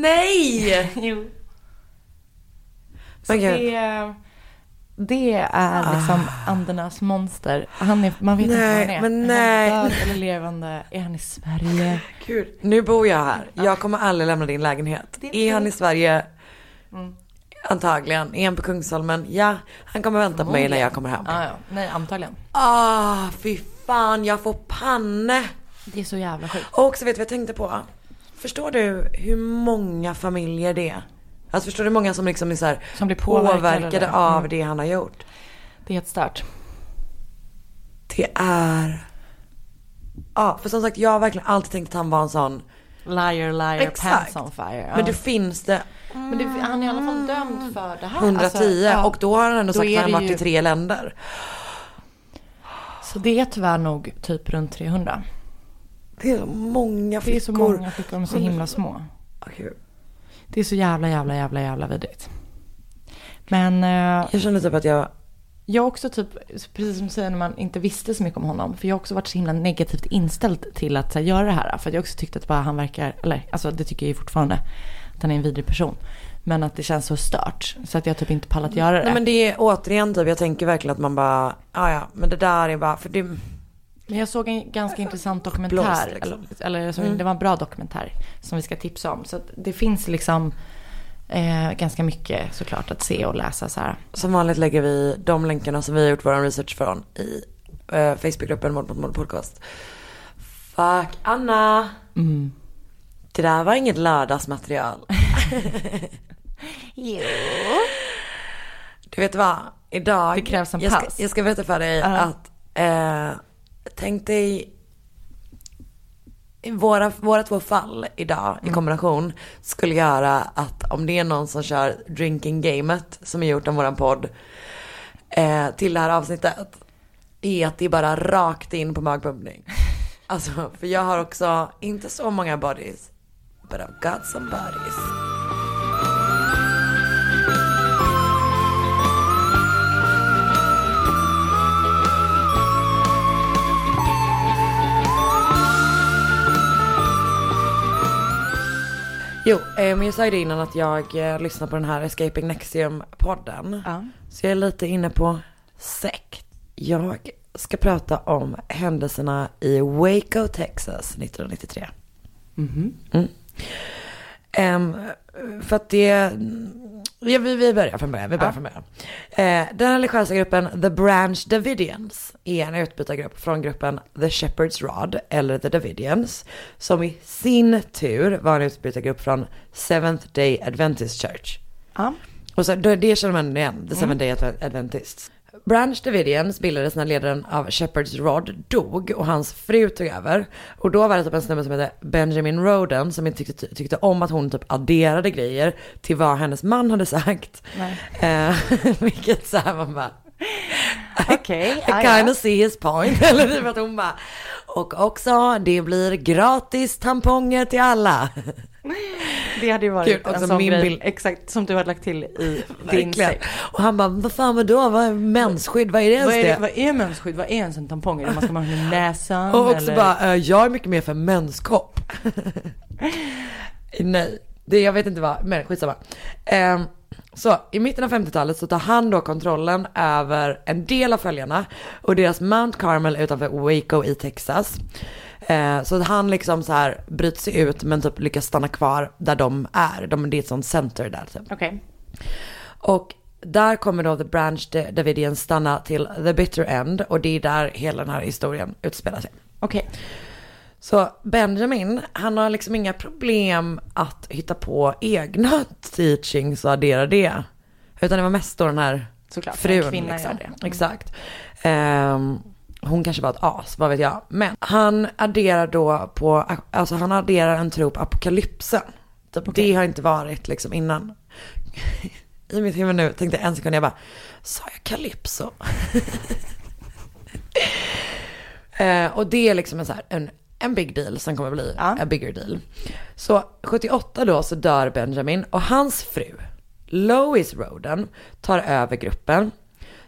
Nej! (laughs) Jo. Så gud. det, det är liksom andernas monster. Han är, man vet inte Nej, var han är. men Är han död eller levande? Är han i Sverige? Gud, nu bor jag här. Jag kommer aldrig lämna din lägenhet. Är Är han i Sverige? Mm. Antagligen. Är han på Kungsholmen? Ja, han kommer vänta på mig när jag kommer hem. Ja, ja. Nej, antagligen. Ah, fy fan, jag får panne. Det är så jävla sjukt. Och så vet du vad jag tänkte på? Förstår du hur många familjer det är? Alltså förstår du hur många som liksom är så här Som blir påverkade påverkade eller- av Mm. det han har gjort? Det är helt stört. Det är... Ja, för som sagt jag har verkligen alltid tänkt att han var en sån. Liar, liar, Exakt. pants on fire. Ja. Men det finns det Men det, han är i alla fall dömd för det här. 110 Alltså, ja. och då har han ändå Då sagt att han har varit ju- i tre länder. Så det är tyvärr nog typ runt 300. Det är så många Det är så många flickor, de är så himla små. Det är så jävla, jävla, jävla, jävla vidrigt. Men eh, Jag känner typ att jag, jag har också typ, precis som du säger när man inte visste så mycket om honom. För jag har också varit så himla negativt inställd till att här, göra det här. För jag också tyckte att bara han verkar, eller alltså det tycker jag ju fortfarande, att han är en vidrig person. Men att det känns så stört. Så att jag typ inte pallat göra det. nej men det är återigen typ, jag tänker verkligen att man bara, ja ja, men det där är bara, för det, Men jag såg en ganska intressant dokumentär. Blåst, liksom. Eller, eller såg, det var en bra dokumentär som vi ska tipsa om. Så det finns liksom eh, ganska mycket såklart att se och läsa så här. som vanligt lägger vi de länkarna som vi har gjort vår research från i eh, Facebookgruppen Mord mot mord podcast. Fuck Anna. Mm. Det där var inget lördagsmaterial. (laughs) Du vet vad? Idag. Det krävs en jag ska, paus. Jag ska berätta för dig Ja. att eh, tänk dig våra, våra två fall idag Mm. i kombination skulle göra att om det är någon som kör drinking gamet som är gjort om våran podd eh, till det här avsnittet är att det är bara rakt in på magpumpning. (laughs) Alltså, för jag har också inte så många bodies, but I've got some bodies. Jo, eh, men jag sa ju det innan att jag eh, lyssnar på den här Escaping Nexium-podden. Ja. Så jag är lite inne på sekt. Jag ska prata om händelserna i Waco, Texas 1993. Mm. Ehm, för att det, vi, vi börjar från början. Vi börjar från början. Eh, den religiösa gruppen The Branch Davidians är en utbytargrupp från gruppen The Shepherd's Rod, eller The Davidians, som i sin tur var en utbytargrupp från Seventh Day Adventist Church. Ja. Och så, det känner man igen, The Seven Day Advent- Adventists. Branch Davidians bildades när ledaren av Shepherd's Rod dog och hans fru tog över. Och då var det typ en snubbe som hette Benjamin Roden som inte tyckte, tyckte om att hon typ adderade grejer till vad hennes man hade sagt. Eh, (laughs) vilket så här man bara, Okej. (laughs) I kind of see his point. (laughs) Eller typ att hon bara, Och också, det blir gratis tamponger till alla. Det hade ju varit Gud, en också sån min grej, bild. exakt som du har lagt till i din säck. Och han bara, vad fan vadå, vad är mensskydd, vad är det ens Vad är, det? vad är mensskydd? Vad är ens en tampong? Det man ska ha i näsan? Och också eller? bara, eh, jag är mycket mer för menskopp. (laughs) Nej, det, jag vet inte vad, men skitsamma. Um, så i mitten av 50-talet så tar han då kontrollen över en del av följarna och deras Mount Carmel utanför Waco i Texas. Eh, så att han liksom så här bryter sig ut men typ lyckas stanna kvar där de är. De, det är ett sånt center där typ. Okej. Och där kommer då The Branch Davidians stanna till the bitter end och det är där hela den här historien utspelar sig. Okej. Så Benjamin, han har liksom inga problem att hitta på egna (laughs) teachings och addera det. Utan det var mest då den här Såklart, frun. liksom. Mm. Exakt. Ehm, hon kanske var ett as, vad vet jag. Men han adderar då på, alltså han adderar en tro på apokalypsen. Typ, Det har inte varit liksom innan. I mitt huvud nu tänkte jag en sekund, jag bara, sa jag kalypso? (laughs) Eh, och det är liksom en, så här, en, en big deal som kommer bli Ja. a bigger deal. Så 78 då så dör Benjamin och hans fru, Lois Roden, tar över gruppen.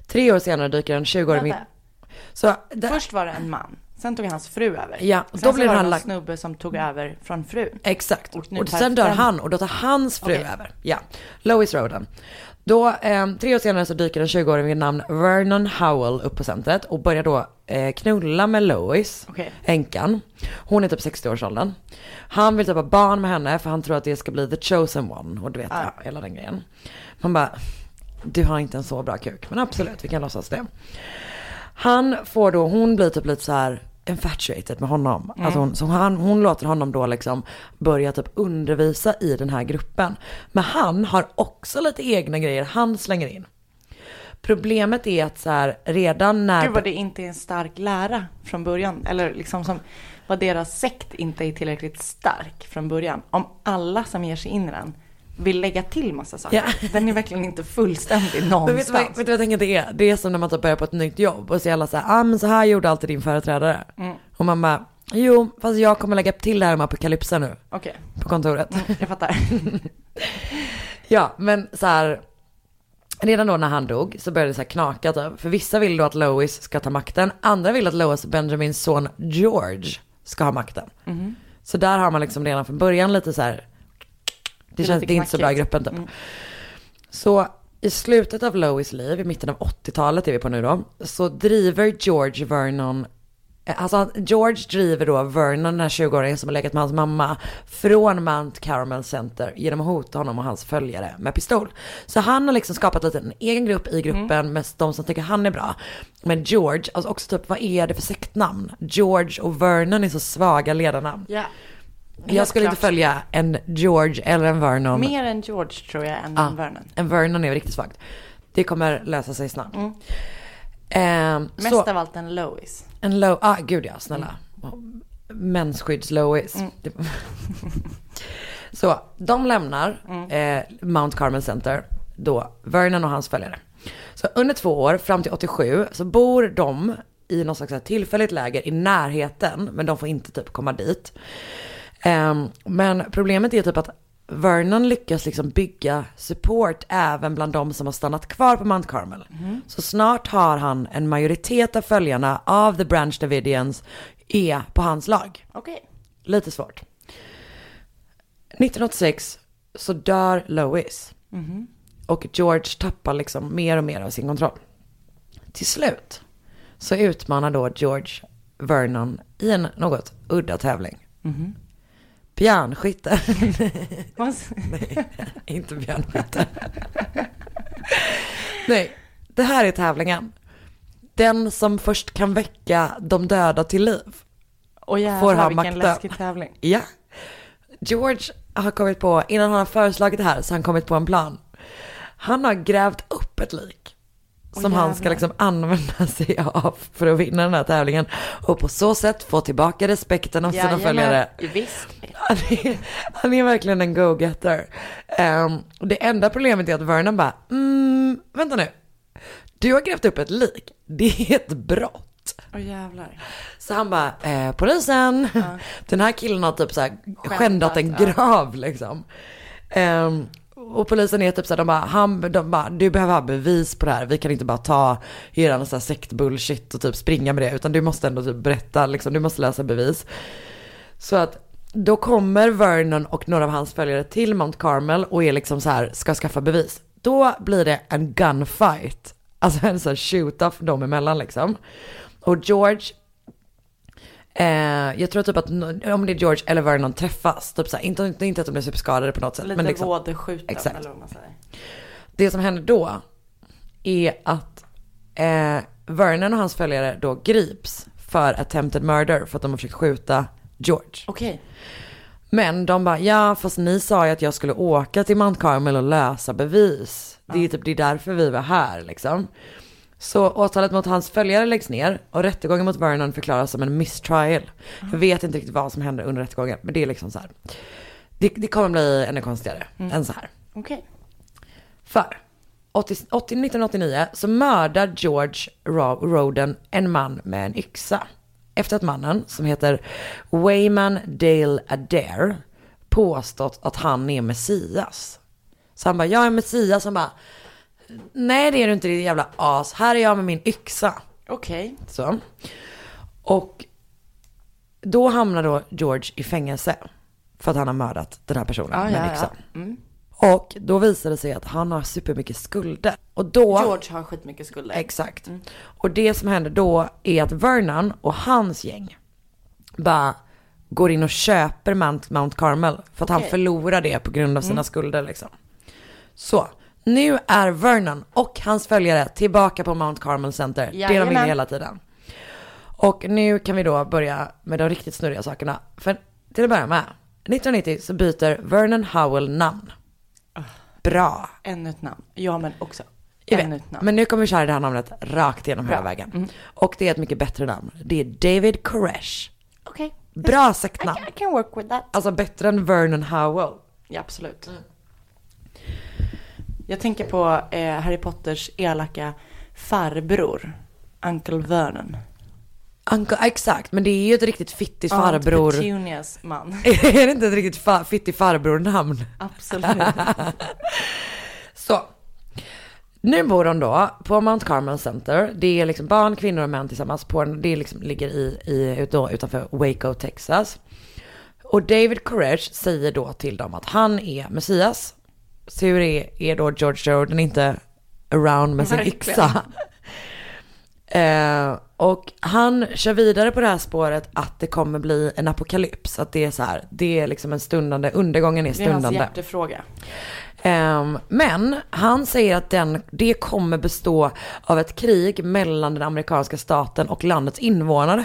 Tre år senare dyker en 20-årig... Så det, Först var det en man, sen tog hans fru över. Ja, och sen då blev så var han det en snubbe som tog över från frun. Exakt. Och Och, sen dör han och då tar hans fru Okej. över. Ja, Lois Roden. Då, eh, tre år senare så dyker en 20-åring vid namn Vernon Howell upp på centret och börjar då eh, knulla med Lois, Okej. änkan. Hon är typ 60-årsåldern. Han vill typ ha barn med henne för han tror att det ska bli the chosen one och du vet, ja, hela den grejen. Man bara, du har inte en så bra kuk, men absolut, vi kan låtsas det. Han får då, hon blir typ lite så här infatuated med honom. Alltså hon, så han, hon låter honom då liksom börja typ undervisa i den här gruppen. Men han har också lite egna grejer han slänger in. Problemet är att så här, redan när... Gud vad det inte är en stark lära från början. Eller liksom som vad deras sekt inte är tillräckligt stark från början. Om alla som ger sig in i den vill lägga till massa saker. Ja. Den är verkligen inte fullständig Men vet, någonstans. du vad, vet du vad jag tänker att det är? Det är som när man typ börjar på ett nytt jobb och så är alla så här, ah men så här gjorde alltid din företrädare. Och man bara, jo fast jag kommer lägga till det här med apokalypsen nu Okej, på kontoret. jag fattar. (laughs) Ja, men så här. Redan då när han dog så började det så här knaka typ. För vissa vill då att Lois ska ta makten. Andra vill att Lois och Benjamins son George ska ha makten. Så där har man liksom redan från början lite så här. Det, känns, det är inte så bra i gruppen typ. Så i slutet av Lois liv, i mitten av 80-talet är vi på nu då, så driver George Vernon Alltså George driver då Vernon, den här 20-åringen som har legat med hans mamma, från Mount Carmel Center genom att hota honom och hans följare med pistol. Så han har liksom skapat lite en egen grupp i gruppen med de som tycker han är bra. Men George, alltså också typ vad är det för sektnamn? George och Vernon är så svaga ledarnamn. Ja. Jag skulle inte följa en George eller en Vernon. Mer än George tror jag än Ja, en Vernon. En Vernon är riktigt svagt. Det kommer lösa sig snabbt. Ehm, Mest så, av allt en Lois. en low, ah gud ja, snälla. Mensskydds-Lois. Det- (laughs) så, de lämnar eh, Mount Carmel Center, då Vernon och hans följare. Så under två år, fram till 87, så bor de i något slags tillfälligt läger i närheten, men de får inte typ komma dit. Ehm, men problemet är typ att Vernon lyckas liksom bygga support även bland de som har stannat kvar på Mount Carmel. Så snart har han en majoritet av följarna av The Branch Davidians är på hans lag. Okej. Lite svårt. 1986 så dör Lois. Och George tappar liksom mer och mer av sin kontroll. Till slut så utmanar då George Vernon i en något udda tävling. Björnskytte. (laughs) Nej, inte björnskytte. Nej, det här är tävlingen. Den som först kan väcka de döda till liv. Och jävlar Får ha vilken makten. läskig tävling. Ja. George har kommit på, innan han har föreslagit det här, så har han kommit på en plan. Han har grävt upp ett lik. Som han ska jävlar. liksom använda (laughs) sig av för att vinna den här tävlingen. Och på så sätt få tillbaka respekten av sina följare. Visst. (laughs) Han är, han är verkligen en go-getter. Och det enda problemet är att Vernon bara, mm, vänta nu. Du har grävt upp ett lik. Det är ett brott. Jävlar. Så han bara, eh, polisen, (laughs) den här killen har typ så här skändat en ja. grav liksom. Ehm, och polisen är typ såhär, de bara, han, de bara, du behöver ha bevis på det här. Vi kan inte bara ta eran så här sektbullshit och typ springa med det. Utan du måste ändå typ berätta, liksom, du måste läsa bevis. Så att då kommer Vernon och några av hans följare till Mount Carmel och är liksom så här, ska skaffa bevis. Då blir det en gunfight. Alltså en sån här shoot-off dem emellan liksom. Och George, eh, jag tror typ att om det är George eller Vernon träffas, typ så här, inte, inte, inte att de blir superskadade på något sätt. Lite men liksom, vådeskjuten Exakt. eller vad man säger. det som händer då är att eh, Vernon och hans följare då grips för attempted murder för att de har försökt skjuta George. Okej. Men de bara, ja fast ni sa ju att jag skulle åka till Mount Carmel och lösa bevis. Det är typ det är därför vi var här liksom. Så åtalet mot hans följare läggs ner och rättegången mot Vernon förklaras som en misstrial. Jag vet inte riktigt vad som händer under rättegången, men det är liksom så här. Det, det kommer bli ännu konstigare än så här. Okej. För 80, 80, 1989 så mördar George Ro- Roden en man med en yxa. Efter att mannen, som heter Wayman Dale Adair, påstått att han är Messias. Så han bara, jag är Messias. Han bara, nej det är du inte din jävla as. Här är jag med min yxa. Okej. Så. Och då hamnar då George i fängelse. För att han har mördat den här personen Ja, med en ja, yxa. ja. Mm. Och då visar det sig att han har supermycket skulder. Och då... George har skitmycket skulder. Exakt. Och det som händer då är att Vernon och hans gäng bara går in och köper Mount, Mount Carmel. För att han Okej. förlorar det på grund av sina skulder liksom. Så, nu är Vernon och hans följare tillbaka på Mount Carmel Center. Det de vill Jajamän. hela tiden. Och nu kan vi då börja med de riktigt snurriga sakerna. För till att börja med, 1990 så byter Vernon Howell namn. Bra. Ännu ett namn. Ja, men också. Ännu ett namn. Men nu kommer vi köra det här namnet rakt igenom hela Bra. vägen. Och det är ett mycket bättre namn. Det är David Koresh. Okej. Bra I, sektnamn. I can work with that. Alltså bättre än Vernon Howell. Ja, absolut. Jag tänker på eh, Harry Potters elaka farbror, Uncle Vernon. Uncle, exakt, men det är ju ett riktigt fittigt farbror. Aunt Petunias man. (laughs) är det inte ett riktigt fa- fittigt farbror-namn? Absolut. (laughs) Så. Nu bor de då på Mount Carmel Center. Det är liksom barn, kvinnor och män tillsammans på det liksom ligger i, i, då, utanför Waco, Texas. Och David Koresh säger då till dem att han är Messias. Hur är, är då George Jordan inte around med sin Verkligen. yxa? Eh, och han kör vidare på det här spåret att det kommer bli en apokalyps. Att det är så här, det är liksom en stundande, undergången är Det är hans stundande. hjärtefråga. Ehm, men han säger att den, det kommer bestå av ett krig mellan den amerikanska staten och landets invånare.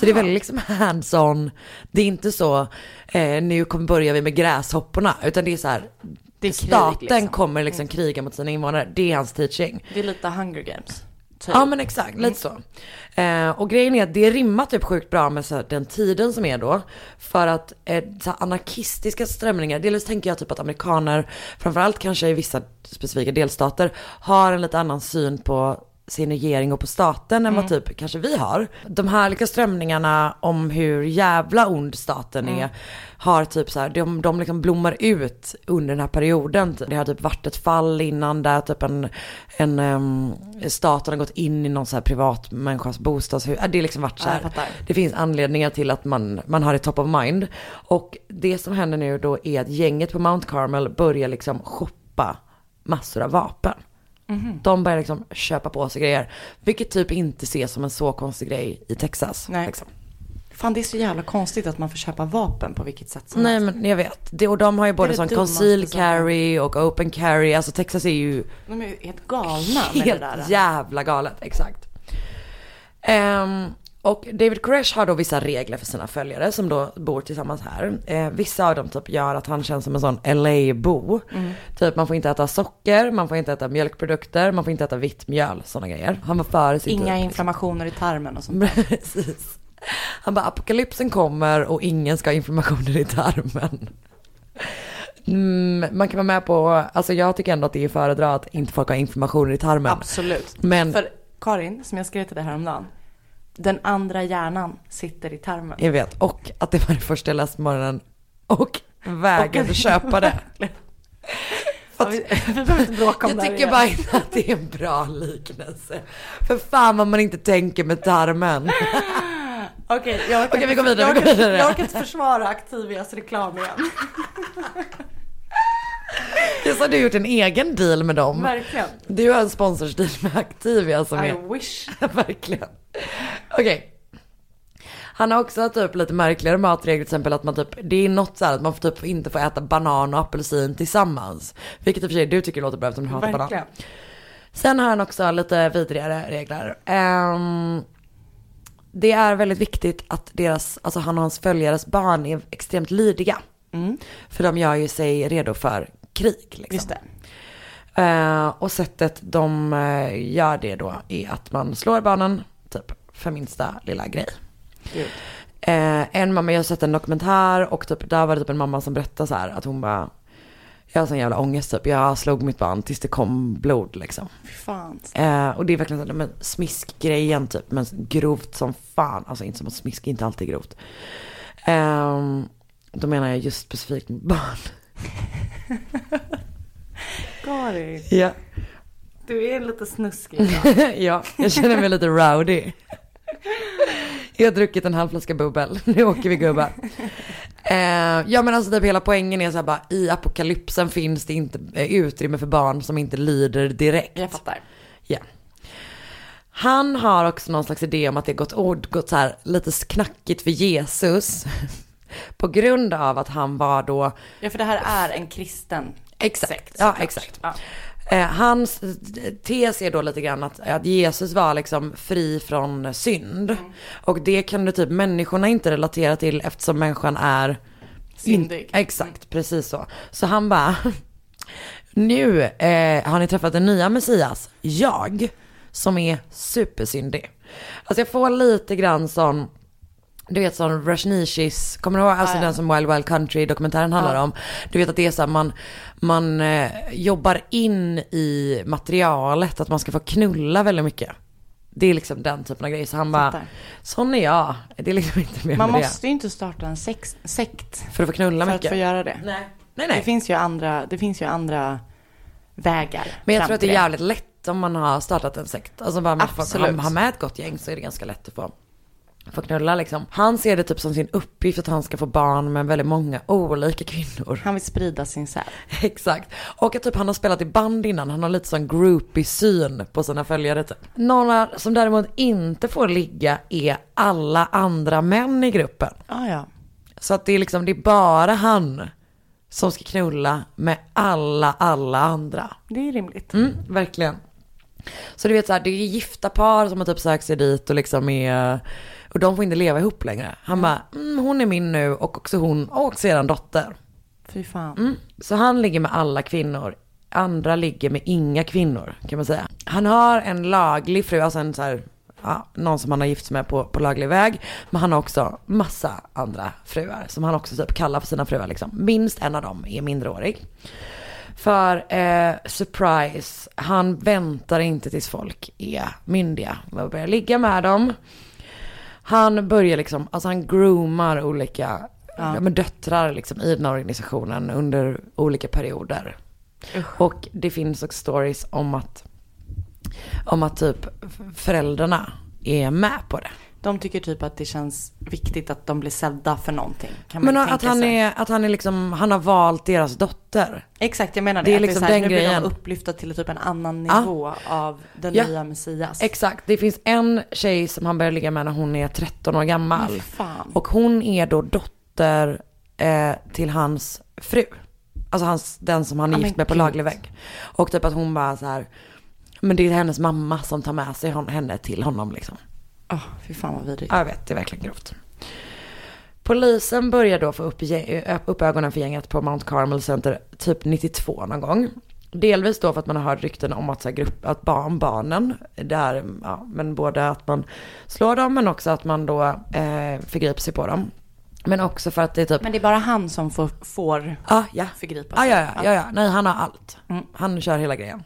Så det är väldigt liksom hands-on. Det är inte så, eh, nu kommer börjar vi med gräshopporna. Utan det är så här, krig, staten liksom. kommer liksom kriga mot sina invånare. Det är hans teaching. Det är lite Hunger Games. Typ. Ja men exakt, lite så. Eh, och grejen är att det rimmar typ sjukt bra med så här, den tiden som är då. För att eh, så här, anarkistiska strömningar, dels tänker jag typ att amerikaner, framförallt kanske i vissa specifika delstater, har en lite annan syn på sin regering och på staten än vad typ kanske vi har. De härliga strömningarna om hur jävla ond staten är har typ så här, de, de liksom blommar ut under den här perioden. Det har typ varit ett fall innan där typ en, en um, staten har gått in i någon så här privat människas bostadshus. Ja, Det har liksom varit så Ja, här. fattar. Det finns anledningar till att man, man har det top of mind. Och det som händer nu då är att gänget på Mount Carmel börjar liksom shoppa massor av vapen. Mhm. De börjar liksom köpa på sig grejer. Vilket typ inte ses som en så konstig grej i Texas. Nej. Liksom. Fan, det är så jävla konstigt att man får köpa vapen på vilket sätt som Nej helst. men jag vet. Det, och de har ju både sån conceal carry och open carry. Alltså Texas är ju De är ju helt galna med helt det där. jävla galet. Exakt. Ehm, och David Koresh har då vissa regler för sina följare som då bor tillsammans här. Eh, vissa av dem typ gör att han känns som en sån LA-bo. Typ man får inte äta socker, man får inte äta mjölkprodukter, man får inte äta vitt mjöl, sådana grejer. Han var före sin Inga tid. inflammationer i tarmen och sånt. (laughs) Precis. Han bara apokalypsen kommer och ingen ska ha inflammationer i tarmen. Mm, man kan vara med på, alltså jag tycker ändå att det är föredra att inte folk har inflammationer i tarmen. Absolut. Men För Karin, som jag skrev till dig häromdagen. Den andra hjärnan sitter i tarmen. Jag vet. Och att det var det första jag läste på morgonen. Och vägrade köpa det. (laughs) Om Jag tycker bara inte att det är en bra liknelse. För fan vad man inte tänker med tarmen. (laughs) Okej, jag orkar Okej, vi går vidare, Jag vi går orkar, vidare. jag orkar inte försvara Activias reklam igen. (laughs) (laughs) Så har du gjort en egen deal med dem. Verkligen. Du har en sponsorsdeal med Activia som I är... wish. (laughs) Verkligen. Okej. Han har också typ lite märkligare matregler, till exempel att man typ, det är något så här att man får typ inte får äta banan och apelsin tillsammans. Vilket i och för sig du tycker låter bra eftersom du hatar banan. Sen har han också lite vidrigare regler. Ehm, det är väldigt viktigt att deras, alltså han och hans följares barn är extremt lydiga. För de gör ju sig redo för krig. Liksom. Just det. Eh, och sättet de eh, gör det då är att man slår barnen typ för minsta lilla grej. Eh, en mamma, jag har sett en dokumentär och typ, där var det typ en mamma som berättade så här att hon bara, jag har sån jävla ångest typ, jag slog mitt barn tills det kom blod liksom. Och det är verkligen så, men smiskgrejen typ, men grovt som fan, alltså inte som att smisk är inte alltid grovt. Eh, då menar jag just specifikt med barn. Karin, ja. du är lite snuskig idag. (laughs) ja, jag känner mig lite rowdy. Jag har druckit en halv flaska bubbel, (laughs) nu åker vi gubbar. Eh, ja men alltså typ hela poängen är så här bara, i apokalypsen finns det inte eh, utrymme för barn som inte lider direkt. Jag fattar. Ja. Han har också någon slags idé om att det gått, ord, gått så här lite knackigt för Jesus. På grund av att han var då Ja, för det här är en kristen Exakt, sekt. ja, exakt. Ja. Eh, hans tes är då lite grann att, att Jesus var liksom fri från synd. Mm. Och det kan du typ människorna inte relatera till eftersom människan är Syndig. Exakt, precis så. Så han bara, (laughs) nu eh, har ni träffat den nya Messias, jag, som är supersyndig. Alltså jag får lite grann sån, du vet sån Rashnishis, kommer du ihåg? Alltså Ja, ja. den som Wild Wild Country dokumentären handlar Ja. om. Du vet att det är så här, man, man eh, jobbar in i materialet att man ska få knulla väldigt mycket. Det är liksom den typen av grej. Så han bara, sån är jag. Det är liksom inte mer Man med måste ju inte starta en sex, sekt det. För att få knulla för att mycket. få göra det. Nej, nej. Det nej. finns ju andra, det finns ju andra vägar. Men jag tror att det är jävligt lätt om man har startat en sekt. Alltså bara att Absolut. ha, ha med ett gott gäng så är det ganska lätt att få, få knulla liksom. Han ser det typ som sin uppgift att han ska få barn med väldigt många olika kvinnor. Han vill sprida sin säd. (laughs) Exakt. Och att typ han har spelat i band innan. Han har lite sån groupie syn på sina följare typ. Några som däremot inte får ligga är alla andra män i gruppen. Ah, ja. Så att det är liksom, det är bara han som ska knulla med alla, alla andra. Det är rimligt. Mm, verkligen. Så du vet så här, det är gifta par som har typ sökt sig dit och liksom är, och de får inte leva ihop längre. Han bara, mm, hon är min nu och också hon och eran dotter. Fy fan. Mm. Så han ligger med alla kvinnor. Andra ligger med inga kvinnor kan man säga. Han har en laglig fru, alltså en så här, ja, någon som han har gift sig med på, på laglig väg. Men han har också massa andra fruar som han också typ kallar för sina fruar liksom. Minst en av dem är minderårig. För eh, surprise, han väntar inte tills folk är myndiga och börjar ligga med dem. Han börjar liksom, alltså han groomar olika ja. men döttrar liksom i den här organisationen under olika perioder. Och det finns också stories om att, om att typ föräldrarna är med på det. De tycker typ att det känns viktigt att de blir sedda för någonting. Men att han sig. är, att han är liksom, han har valt deras dotter. Exakt, jag menar det. Det är liksom så här, den nu blir grejen. de upplyfta till typ en annan nivå av den Ja. nya Messias. Exakt, det finns en tjej som han börjar ligga med när hon är 13 år gammal. Fan. Och hon är då dotter eh, till hans fru. Alltså hans, den som han är Ja, gift med på laglig väg. Och typ att hon bara så här, men det är hennes mamma som tar med sig hon, henne till honom liksom. Åh, fy fan vad vidrigt. Ja, jag vet, det är verkligen grovt. Polisen börjar då få upp, upp ögonen för gänget på Mount Carmel Center typ 92 någon gång. Delvis då för att man har hört rykten om att, så här, grupp, att barn, barnen, där, ja, men både att man slår dem men också att man då eh, förgriper sig på dem. Men också för att det är typ, Men det är bara han som får, får ja, ja. förgripa Ja, sig. ja, ja, ja, ja, nej han har allt. Mm. Han kör hela grejen.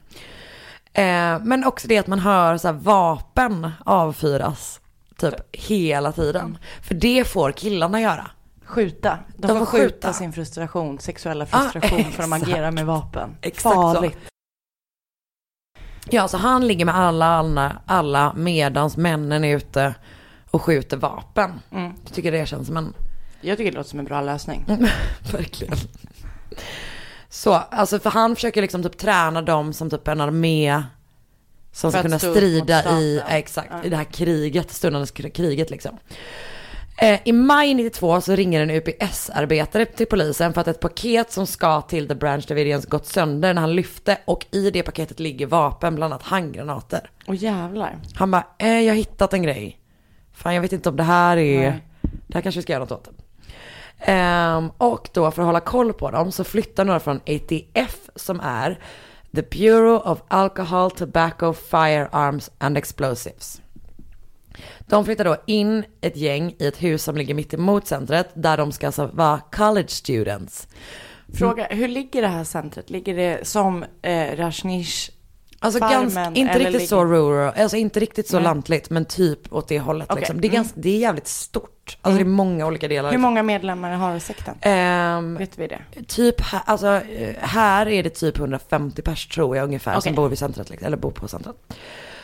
Eh, men också det att man hör så vapen avfyras Typ hela tiden. För det får killarna göra. Skjuta. De, De får skjuta. skjuta. sin frustration, sexuella Ah, frustration för de agerar med vapen. Exakt så. Farligt. Ja, så han ligger med alla, alla, alla medans männen är ute och skjuter vapen. Mm. Jag tycker det känns som en Jag tycker det låter som en bra lösning. (laughs) Verkligen. Så, alltså för han försöker liksom typ träna dem som typ en armé som ska kunna strida i, exakt, i det här kriget, stundande kriget liksom. Eh, I maj 92 så ringer en UPS-arbetare till polisen för att ett paket som ska till The Branch Davidians gått sönder när han lyfte och i det paketet ligger vapen, bland annat handgranater. Och jävlar. Han bara, eh, jag har hittat en grej. Fan jag vet inte om det här är, Nej. det här kanske vi ska göra något åt. Um, och då för att hålla koll på dem så flyttar några från ATF som är The Bureau of Alcohol, Tobacco, Firearms and Explosives. De flyttar då in ett gäng i ett hus som ligger mitt emot centret där de ska alltså vara college students. Fråga, hur ligger det här centret? Ligger det som eh, Rajneesh Alltså ganska, inte riktigt så rural, alltså inte riktigt så Nej. lantligt men typ åt det hållet Okej, liksom. Det är, mm. ganska, det är jävligt stort. Alltså det är många olika delar. Hur många medlemmar har sekten? Ehm, Vet vi det? typ här, alltså eh, här är det typ 150 pers tror jag ungefär som Okej. bor vid centret, liksom, eller bor på centret.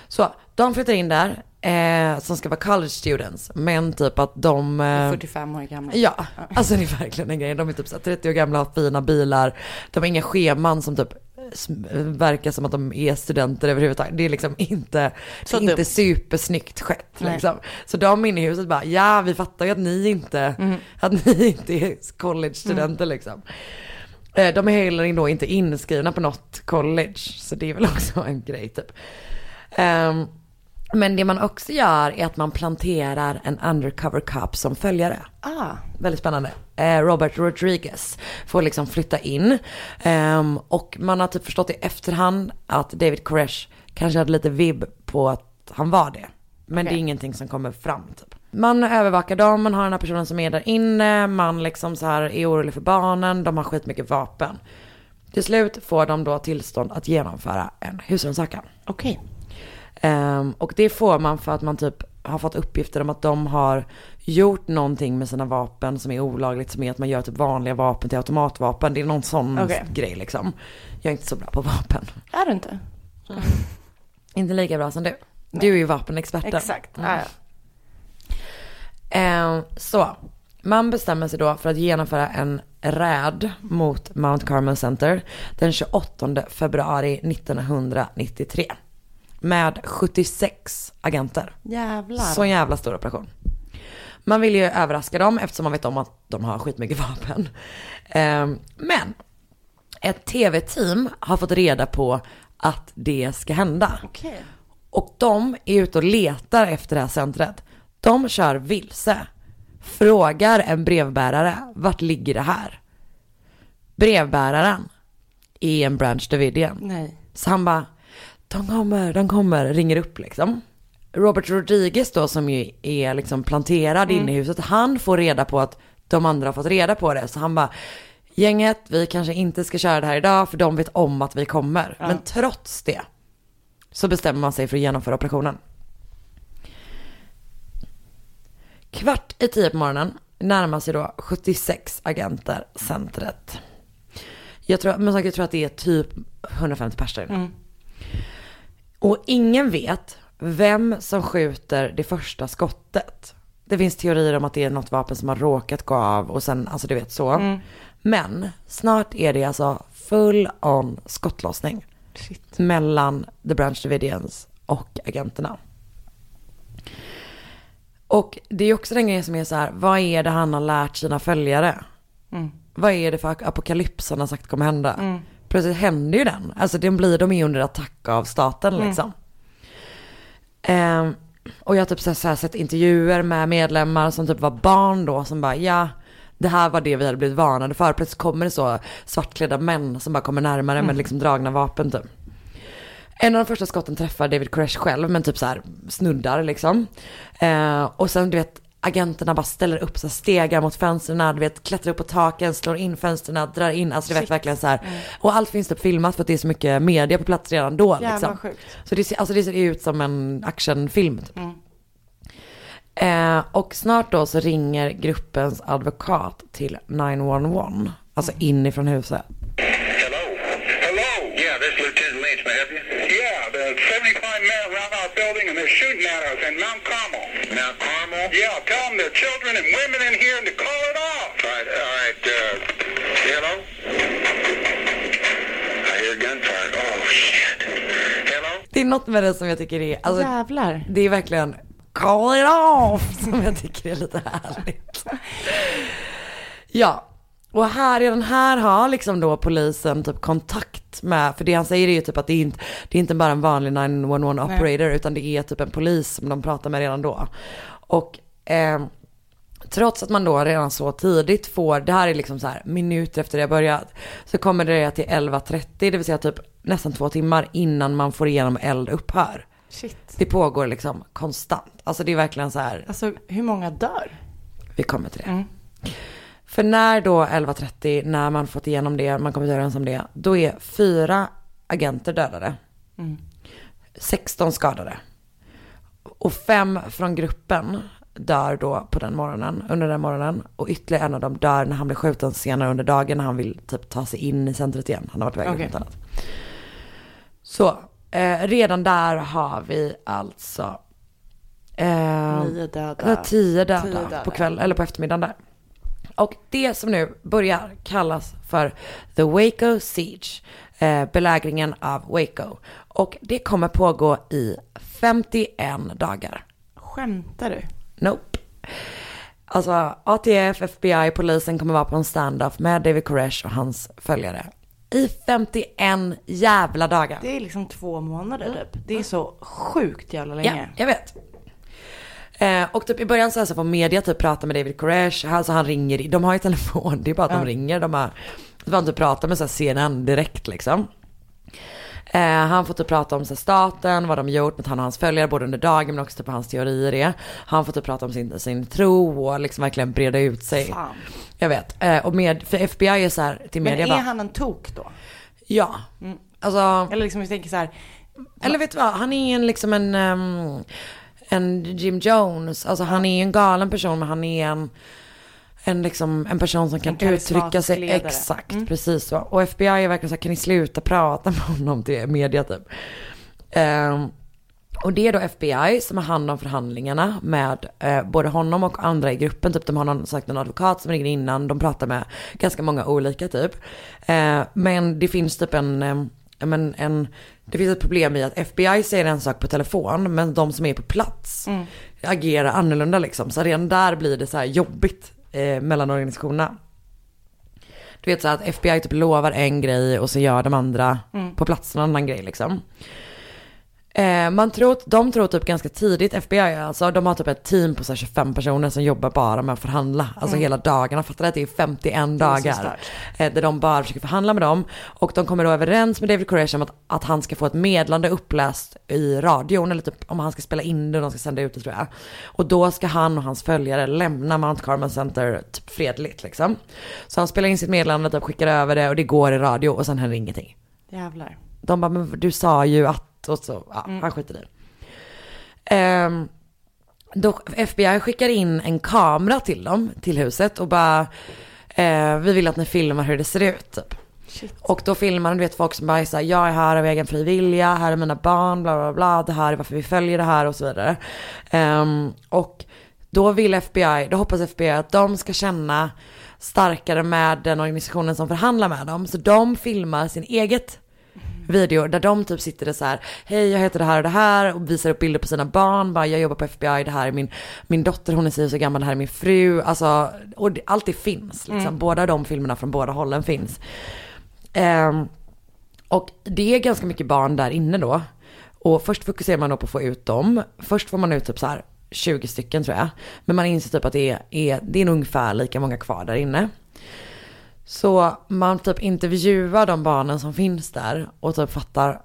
Så de flyttar in där, eh, som ska vara college students, men typ att de... Eh, 45 år gamla. Ja, alltså det är verkligen en grej. De är typ så här 30 år gamla, har fina bilar. De har inga scheman som typ verkar som att de är studenter överhuvudtaget. Det är liksom inte, Så inte dumt. supersnyggt skett. Liksom. Så de inne i huset bara, ja vi fattar ju att ni inte, Mm. att ni inte är college-studenter liksom. Eh, De är heller då inte inskrivna på något college, så det är väl också en grej typ. Ehm, men det man också gör är att man planterar en undercover cop som följare. Ah, Väldigt spännande. Eh, Robert Rodriguez får liksom flytta in. Ehm, och man har typ förstått i efterhand att David Koresh kanske hade lite vibb på att han var det. Men det Okej. är ingenting som kommer fram typ. Man övervakar dem, man har den här personen som är där inne, man liksom så här är orolig för barnen, de har skitmycket vapen. Till slut får de då tillstånd att genomföra en husrannsakan. okej. Ehm, och det får man för att man typ har fått uppgifter om att de har gjort någonting med sina vapen som är olagligt, som är att man gör typ vanliga vapen till automatvapen. Det är någon sån Okej. grej liksom. Jag är inte så bra på vapen. Är du inte? Inte lika bra som du. Du är ju vapenexperten. Exakt. Mm. Ja. Ehm, så, man bestämmer sig då för att genomföra en räd mot Mount Carmel Center den 28 februari 1993. Med 76 agenter. Jävlar. Så en jävla stor operation. Man vill ju överraska dem eftersom man vet om att de har skitmycket vapen. Ehm, men ett tv-team har fått reda på att det ska hända. Okej. Och de är ute och letar efter det här centret. De kör vilse. Frågar en brevbärare, vart ligger det här? Brevbäraren är en Branch Davidian. Nej. Så han bara, de kommer, de kommer, ringer upp liksom. Robert Rodriguez då som ju är liksom planterad inne i huset, han får reda på att de andra har fått reda på det. Så han bara, gänget, vi kanske inte ska köra det här idag för de vet om att vi kommer. Men trots det så bestämmer man sig för att genomföra operationen. Kvart i tio på morgonen närmar sig då 76 agenter centret. Jag tror, men jag tror att det är typ 150 personer. Mm. Och ingen vet vem som skjuter det första skottet. Det finns teorier om att det är något vapen som har råkat gå av och sen, alltså du vet så. Mm. Men snart är det alltså full on skottlossning Shit. mellan The Branch Davidians och agenterna. Och det är också den grejen som är så här, vad är det han har lärt sina följare? Mm. Vad är det för apokalyps han har sagt kommer hända? Mm. Plötsligt händer ju den. Alltså den blir, de är under attack av staten Mm. liksom. Ehm, och jag har typ så här, så här, sett intervjuer med medlemmar som typ var barn då som bara ja, det här var det vi hade blivit varnade för. Plötsligt kommer det så svartklädda män som bara kommer närmare med liksom dragna vapen typ. En av de första skotten träffar David Koresh själv men typ så här snuddar liksom. Eh, och sen du vet agenterna bara ställer upp så stegar mot fönstren, du vet klättrar upp på taken, slår in fönstren, drar in, alltså du vet verkligen så här. Och allt finns typ filmat för att det är så mycket media på plats redan då Jävlar liksom. sjukt. Så det ser, alltså det ser ut som en actionfilm typ. Mm. Eh, och snart då så ringer gruppens advokat till 911. Alltså inifrån huset. Around our building and they're shooting at us in Mount Carmel. Mount Carmel? Yeah, tell them there are children and women in here and to call it off. All right, all right. Uh, hello? I hear gunfire. Oh, shit. Hello? Det är något med det som jag tycker är, alltså, Jävlar. det är verkligen call it off (laughs) som jag tycker är lite härligt. Ja, och här den här har liksom då polisen typ kontakt med, för det han säger är ju typ att det är inte, det är inte bara en vanlig 911 operator utan det är typ en polis som de pratar med redan då. Och eh, trots att man då redan så tidigt får, det här är liksom så här minuter efter det har börjat, så kommer det till 11.30, det vill säga typ nästan två timmar innan man får igenom eld upphör. Shit. Det pågår liksom konstant. Alltså det är verkligen så här, Alltså hur många dör? vi kommer till det. Mm. För när då 11.30, när man fått igenom det, man kommer överens om det, då är fyra agenter dödade. Mm. 16 skadade. Och fem från gruppen dör då på den morgonen, under den morgonen. Och ytterligare en av dem dör när han blir skjuten senare under dagen när han vill typ ta sig in i centret igen. Han har varit iväg Okej. okay. något annat. Så, eh, redan där har vi alltså eh, Nio döda. tio döda, Tio döda. på kväll eller på eftermiddagen där. Och det som nu börjar kallas för The Waco Siege, eh, belägringen av Waco. Och det kommer pågå i 51 dagar. Skämtar du? Nope. Alltså ATF, FBI, polisen kommer vara på en standoff med David Koresh och hans följare. I 51 jävla dagar. Det är liksom två månader typ. Det är så sjukt jävla Ja, länge. jag vet. Eh, och typ i början så, här så får media typ prata med David Koresh, alltså han ringer, de har ju telefon, det är bara att de ringer, de har, de får inte prata med så här CNN direkt liksom. Eh, han får typ prata om så här, staten, vad de gjort med han och hans följare, både under dagen men också typ vad hans teorier är. Han får typ prata om sin, sin tro och liksom verkligen breda ut sig. Fan. Jag vet. Eh, och med, för FBI är så här till Men media är bara, han en tok då? ja. Alltså, Eller liksom jag tänker så här. eller vet du vad, han är en liksom en, ehm, en Jim Jones. Alltså han är en galen person men han är en, en, liksom, en person som kan En uttrycka sig. ledare. Exakt, precis så. Och FBI är verkligen så här, kan ni sluta prata med honom till media typ. Ehm, och det är då FBI som har hand om förhandlingarna med eh, både honom och andra i gruppen. Typ de har någon, sagt en advokat som ringer innan. De pratar med ganska många olika typ. Eh, men det finns typ en, eh, men en, det finns ett problem i att FBI säger en sak på telefon. Men de som är på plats agerar annorlunda liksom. Så redan där blir det så här jobbigt eh, mellan organisationerna. Du vet så här att FBI typ lovar en grej och så gör de andra på plats en annan grej liksom. Eh, man tror, de tror typ ganska tidigt, FBI alltså, de har typ ett team på så här 25 personer som jobbar bara med att förhandla. Alltså hela dagarna, fattar du att det är 51 så dagar. stört. Eh, där de bara försöker förhandla med dem. Och de kommer då överens med David Koresh om att, att han ska få ett medlande uppläst i radion. Eller typ om han ska spela in det och de ska sända ut det tror jag. Och då ska han och hans följare lämna Mount Carmel Center typ fredligt liksom. Så han spelar in sitt meddelande, typ skickar över det och det går i radio och sen händer ingenting. Jävlar. De bara, men du sa ju att, och så, ja, han skiter i. Ehm, då FBI skickar in en kamera till dem, till huset och bara, eh, vi vill att ni filmar hur det ser ut typ. Och då filmar de, du vet folk som bara är så här, jag är här av egen fri vilja, här är mina barn, bla bla bla, det här är varför vi följer det här och så vidare. Ehm, och då vill FBI, då hoppas FBI att de ska känna starkare med den organisationen som förhandlar med dem. Så de filmar sin eget video där de typ sitter och så här, hej jag heter det här och det här och visar upp bilder på sina barn, bara jag jobbar på FBI, det här är min, min dotter, hon är så så gammal, det här är min fru, alltså, och det, allt det finns liksom, båda de filmerna från båda hållen finns. Ehm, och det är ganska mycket barn där inne då. Och först fokuserar man då på att få ut dem. Först får man ut typ så här 20 stycken tror jag. Men man inser typ att det är, är, det är ungefär lika många kvar där inne. Så man typ intervjuar de barnen som finns där och typ fattar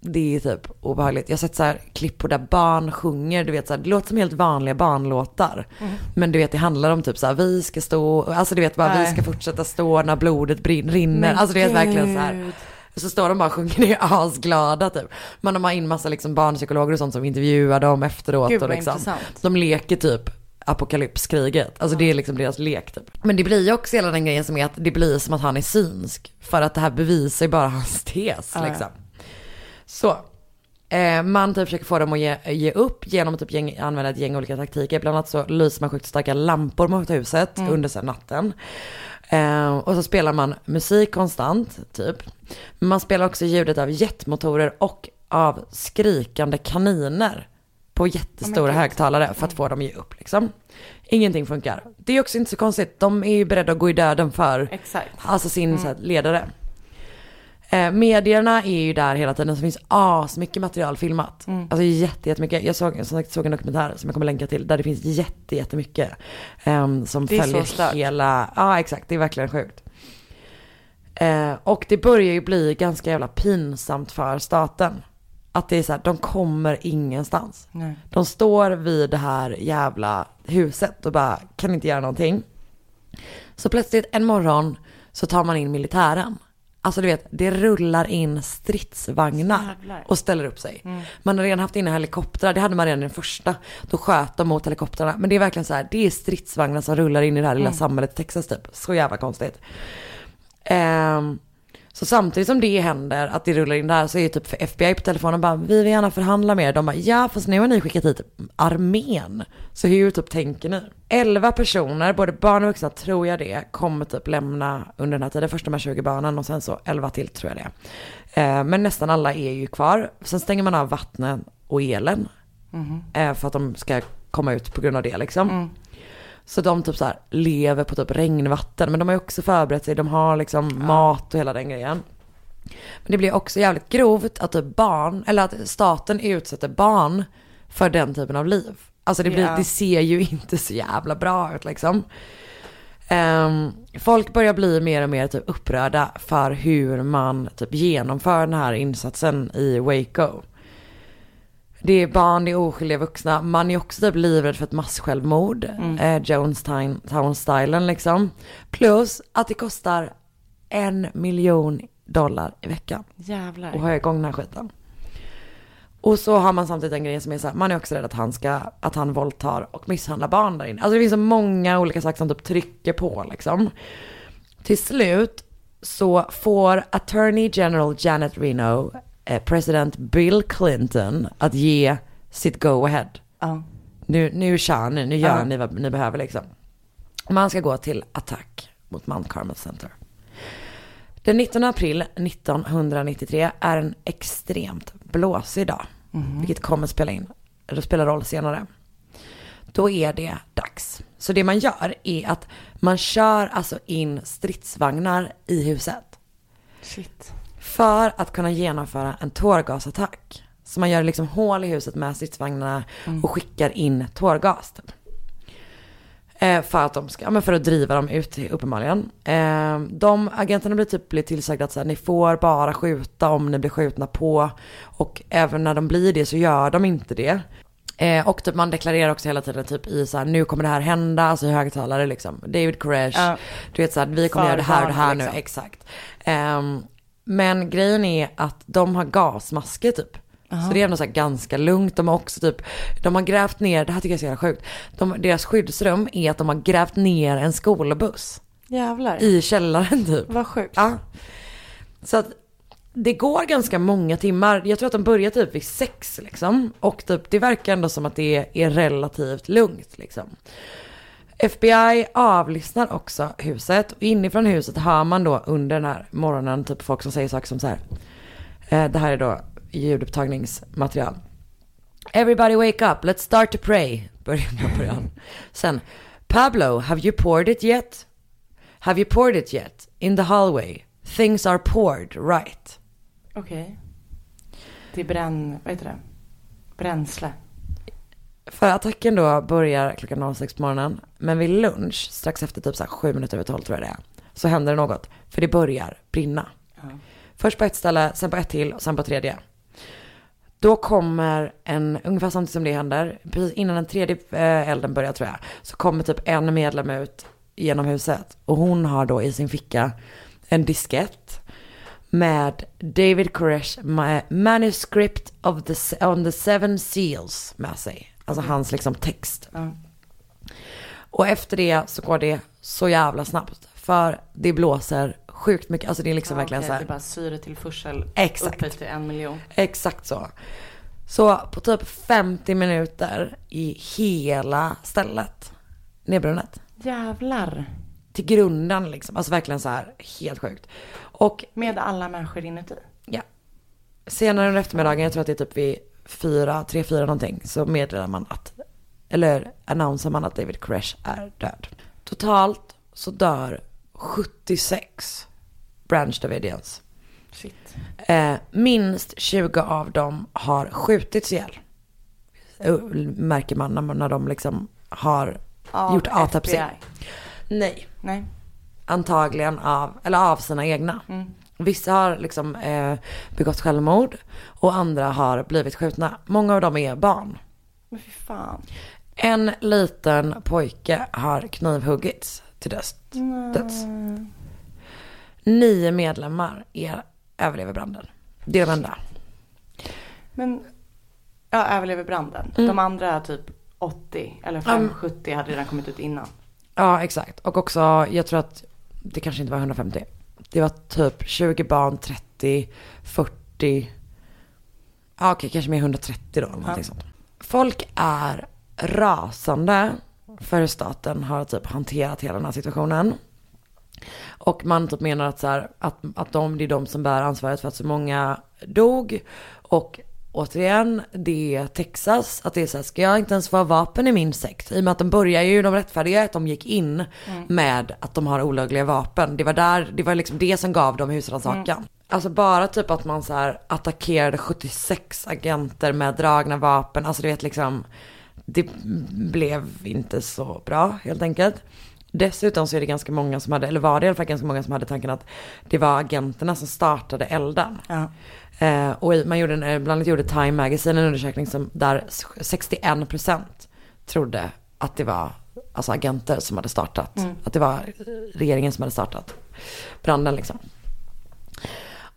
det är typ obehagligt. Jag har sett så här klipp på där barn sjunger, du vet så här, det låter som helt vanliga barnlåtar. Men du vet det handlar om typ så här, vi ska stå, alltså du vet bara vi Nej. ska fortsätta stå när blodet rinner. alltså du vet verkligen så här. Så står de bara och sjunger, det är asglada typ. Men de har in massa liksom barnpsykologer och sånt som intervjuar dem efteråt. Gud, och liksom, intressant. de leker typ apokalypskriget. Alltså det är liksom deras lek typ. Men det blir ju också hela den grejen som är att det blir som att han är synsk. För att det här bevisar ju bara hans tes Ja, ja. liksom. Så. Eh, man typ försöker få dem att ge, ge upp genom att typ gäng, använda ett gäng olika taktiker. Bland annat så lyser man sjukt starka lampor mot huset Mm. under här natten. Eh, och så spelar man musik konstant, typ. Men man spelar också ljudet av jetmotorer och av skrikande kaniner på jättestora Gud. högtalare för att få dem att ge upp liksom. Ingenting funkar. Det är också inte så konstigt. De är ju beredda att gå i döden för Exakt. Alltså sin så här, ledare. Eh, medierna är ju där hela tiden, så finns asmycket material filmat. Alltså jätte, jättemycket. Jag såg, som sagt, såg en dokumentär som jag kommer länka till, där det finns jätte, jättemycket. ehm, som Det följer hela, ja exakt, det är verkligen sjukt. Eh, och det börjar ju bli ganska jävla pinsamt för staten. Att det är så här, de kommer ingenstans. Nej. De står vid det här jävla huset och bara kan inte göra någonting. Så plötsligt en morgon så tar man in militären. Alltså du vet, det rullar in stridsvagnar och ställer upp sig. Man har redan haft inne helikoptrar, det hade man redan i den första. Då sköt de mot helikoptrarna. Men det är verkligen så här, det är stridsvagnar som rullar in i det här lilla samhället i Texas typ. Så jävla konstigt. Ehm, så samtidigt som det händer, att det rullar in där, så är typ för FBI på telefonen bara, vi vill gärna förhandla med er. De bara, ja fast nu har ni skickat hit armén. Så hur typ tänker ni? Elva personer, både barn och vuxna tror jag det, kommer typ lämna under den här tiden. Först de här 20 barnen och sen så 11 till tror jag det. Eh, men nästan alla är ju kvar. Sen stänger man av vattnet och elen. Eh, för att de ska komma ut på grund av det liksom. Så de typ så här lever på typ regnvatten. Men de har ju också förberett sig. De har liksom mat och hela den grejen. Men det blir också jävligt grovt att typ barn, eller att staten utsätter barn för den typen av liv. Alltså det, blir, Ja. det ser ju (laughs) inte så jävla bra ut liksom. Ehm, folk börjar bli mer och mer typ upprörda för hur man typ genomför den här insatsen i Waco. Det är barn, det är oskyldiga vuxna. Man är också typ livrädd för ett massjälvmord. Eh, Jonestown-stilen liksom. Plus att det kostar en miljon dollar i veckan Jävlar. och ha igång den här skiten. Och så har man samtidigt en grej som är så här, man är också rädd att han ska, att han våldtar och misshandlar barn där inne. Alltså det finns så många olika saker som typ trycker på liksom. Till slut så får Attorney General Janet Reno president Bill Clinton att ge sitt go-ahead. Ja. Nu, nu kör ni, nu gör Ja. ni vad ni behöver liksom. Man ska gå till attack mot Mount Carmel Center. Den 19 april 1993 är en extremt blåsig dag. Vilket kommer spela in, eller spela roll senare. Då är det dags. Så det man gör är att man kör alltså in stridsvagnar i huset. Shit. För att kunna genomföra en tårgasattack. Så man gör liksom hål i huset med stridsvagnarna och skickar in tårgas. Eh, för att de ska, ja men för att driva dem ut uppenbarligen. Eh, de agenterna blir typ blir tillsagda att så här, ni får bara skjuta om ni blir skjutna på. Och även när de blir det så gör de inte det. Eh, och typ man deklarerar också hela tiden typ i så här, nu kommer det här hända, alltså i högtalare liksom. David Koresh, Ja. du vet så här, vi kommer göra det här och det här nu, liksom. exakt. Ehm, men grejen är att de har gasmasker typ. Så det är ändå så ganska lugnt. De har också typ, de har grävt ner, det här tycker jag är så jävla sjukt. De, deras skyddsrum är att de har grävt ner en skolbuss Jävlar. i källaren typ. Vad sjukt. Ja. Så att det går ganska många timmar. Jag tror att de börjar typ vid sex liksom. Och typ, det verkar ändå som att det är relativt lugnt liksom. FBI avlyssnar också huset. Och inifrån huset hör man då under den här morgonen typ folk som säger saker som så här. Eh, det här är då ljudupptagningsmaterial. Everybody wake up, let's start to pray. Börjar med början. Sen, Pablo, have you poured it yet? Have you poured it yet? In the hallway. Things are poured, right? Okej. Det är bränn... Vad heter det? Bränsle. För attacken då börjar klockan 06 på morgonen. Men vid lunch, strax efter typ så här sju minuter över tolv tror jag det är. Så händer det något. För det börjar brinna. Först på ett ställe, sen på ett till och sen på tredje. Då kommer en, ungefär samtidigt som det händer, precis innan den tredje eh, elden börjar tror jag, så kommer typ en medlem ut genom huset. Och hon har då i sin ficka en diskett med David Koresh ma- manuscript of the, on the seven seals med sig. Alltså hans liksom text. Ja. Och efter det så går det så jävla snabbt. För det blåser sjukt mycket. Alltså det är liksom Ja, verkligen okej, så här. Det är bara syretillförsel Exakt. upphöjt till en miljon. Exakt så. Så på typ 50 minuter i hela stället nedbrunnet. Jävlar. Till grunden liksom. Alltså verkligen så här helt sjukt. Och Med alla människor inuti. ja. Senare under eftermiddagen, jag tror att det är typ vid fyra, tre, fyra någonting. Så meddelar man att, eller annonserar man att David Koresh är död. Totalt så dör 76 Branch Davidians. Shit. Eh, minst 20 av dem har skjutits ihjäl. Märker man när, när de liksom har Av gjort autopsi. Nej, Nej. antagligen av, eller av sina egna. Mm. Vissa har liksom eh, begått självmord och andra har blivit skjutna. Många av dem är barn. Men fy fan. En liten pojke har knivhuggits till döds. döds. Nio medlemmar är, överlever branden. Det är de enda. Men, ja, överlever branden. Mm. De andra typ 80 eller 570 hade redan kommit ut innan. Ja, exakt. Och också, jag tror att det kanske inte var 150. Det var typ 20 barn, 30, 40. Ja, okej, kanske mer 130 då. eller Någonting sånt. Folk är rasande för hur staten har typ hanterat hela den här situationen. Och man typ menar att, så här, att, att de, det är de som bär ansvaret för att så många dog. Och återigen, det är Texas. Att det är så här, ska jag inte ens få ha vapen i min sekt? I och med att de börjar ju, de rättfärdiga att de gick in med att de har olagliga vapen. Det var där, det var liksom det som gav dem husrannsakan. Alltså bara typ att man så här attackerade 76 agenter med dragna vapen. Alltså du vet liksom, det blev inte så bra helt enkelt. Dessutom så är det ganska många som hade, eller var det i alla fall ganska många som hade tanken att det var agenterna som startade elden. Ja. Eh, och man gjorde, en- eh, bland annat gjorde Time Magazine en undersökning som, där 61% trodde att det var alltså agenter som hade startat. Att det var regeringen som hade startat branden liksom.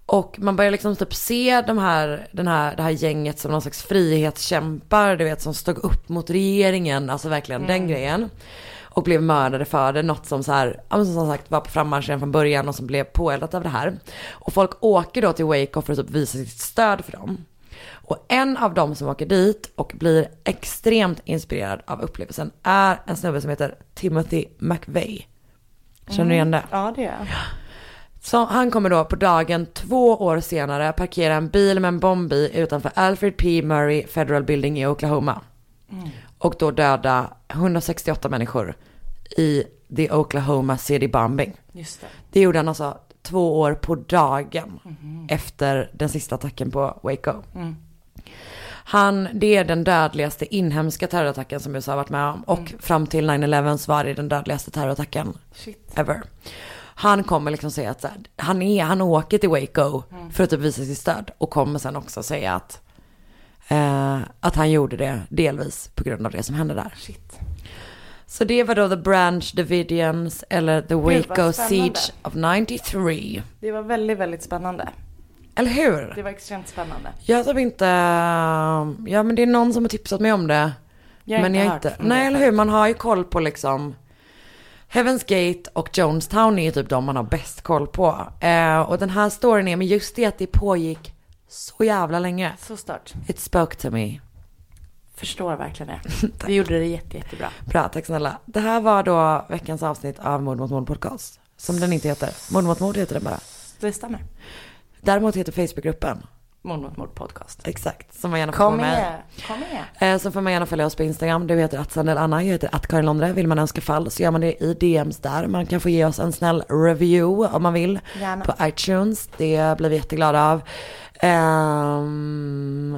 Och man börjar liksom typ se de här, den här, det här gänget som någon slags frihetskämpar, du vet, som stod upp mot regeringen, alltså verkligen den grejen. Och blev mördade för det, något som så här, ja, som sagt var på frammarsch redan från början och som blev påeldat av det här. Och folk åker då till Waco för att typ visa sitt stöd för dem. Och en av dem som åker dit och blir extremt inspirerad av upplevelsen är en snubbe som heter Timothy McVeigh. Känner du igen det? Ja, det är Så han kommer då på dagen två år senare parkera en bil med en bomb i utanför Alfred P. Murray Federal Building i Oklahoma. Och då döda 168 människor i the Oklahoma City Bombing. Just det. Det gjorde han alltså två år på dagen efter den sista attacken på Waco. Han, det är den dödligaste inhemska terrorattacken som USA har varit med om. Och fram till 9-11 så var det den dödligaste terrorattacken Shit. ever. Han kommer liksom säga att här, han, är, han åker till Waco för att typ visa sitt stöd. Och kommer sen också säga att, eh, att han gjorde det delvis på grund av det som hände där. Shit. Så det var då The Branch Davidians eller The Waco. Siege of 93. Det var väldigt, väldigt spännande. Eller hur? Det var extremt spännande. Jag har typ inte, ja men det är någon som har tipsat mig om det. Jag har men inte jag hört inte, nej det eller hur, man har ju koll på liksom Heaven's Gate och Jonestown är ju typ de man har bäst koll på. Eh, och den här storyn är, men just det att det pågick så jävla länge. Så stört. It spoke to me. Förstår verkligen det. (laughs) Vi gjorde det jätte, jättebra. Bra, tack snälla. Det här var då veckans avsnitt av Mord mot mord podcast. Som den inte heter. Mord mot mord heter den bara. Det stämmer. Däremot heter Facebookgruppen. Mord mot mord podcast. Exakt, som man gärna får Kom med med. Kom med. Eh, så får man gärna följa oss på Instagram. Du heter att Sandel Anna, jag heter att Karin Londre. Vill man önska fall så gör man det i DMs där. Man kan få ge oss en snäll review om man vill. Gärna. På iTunes. Det blir vi jätteglada av. Ehm,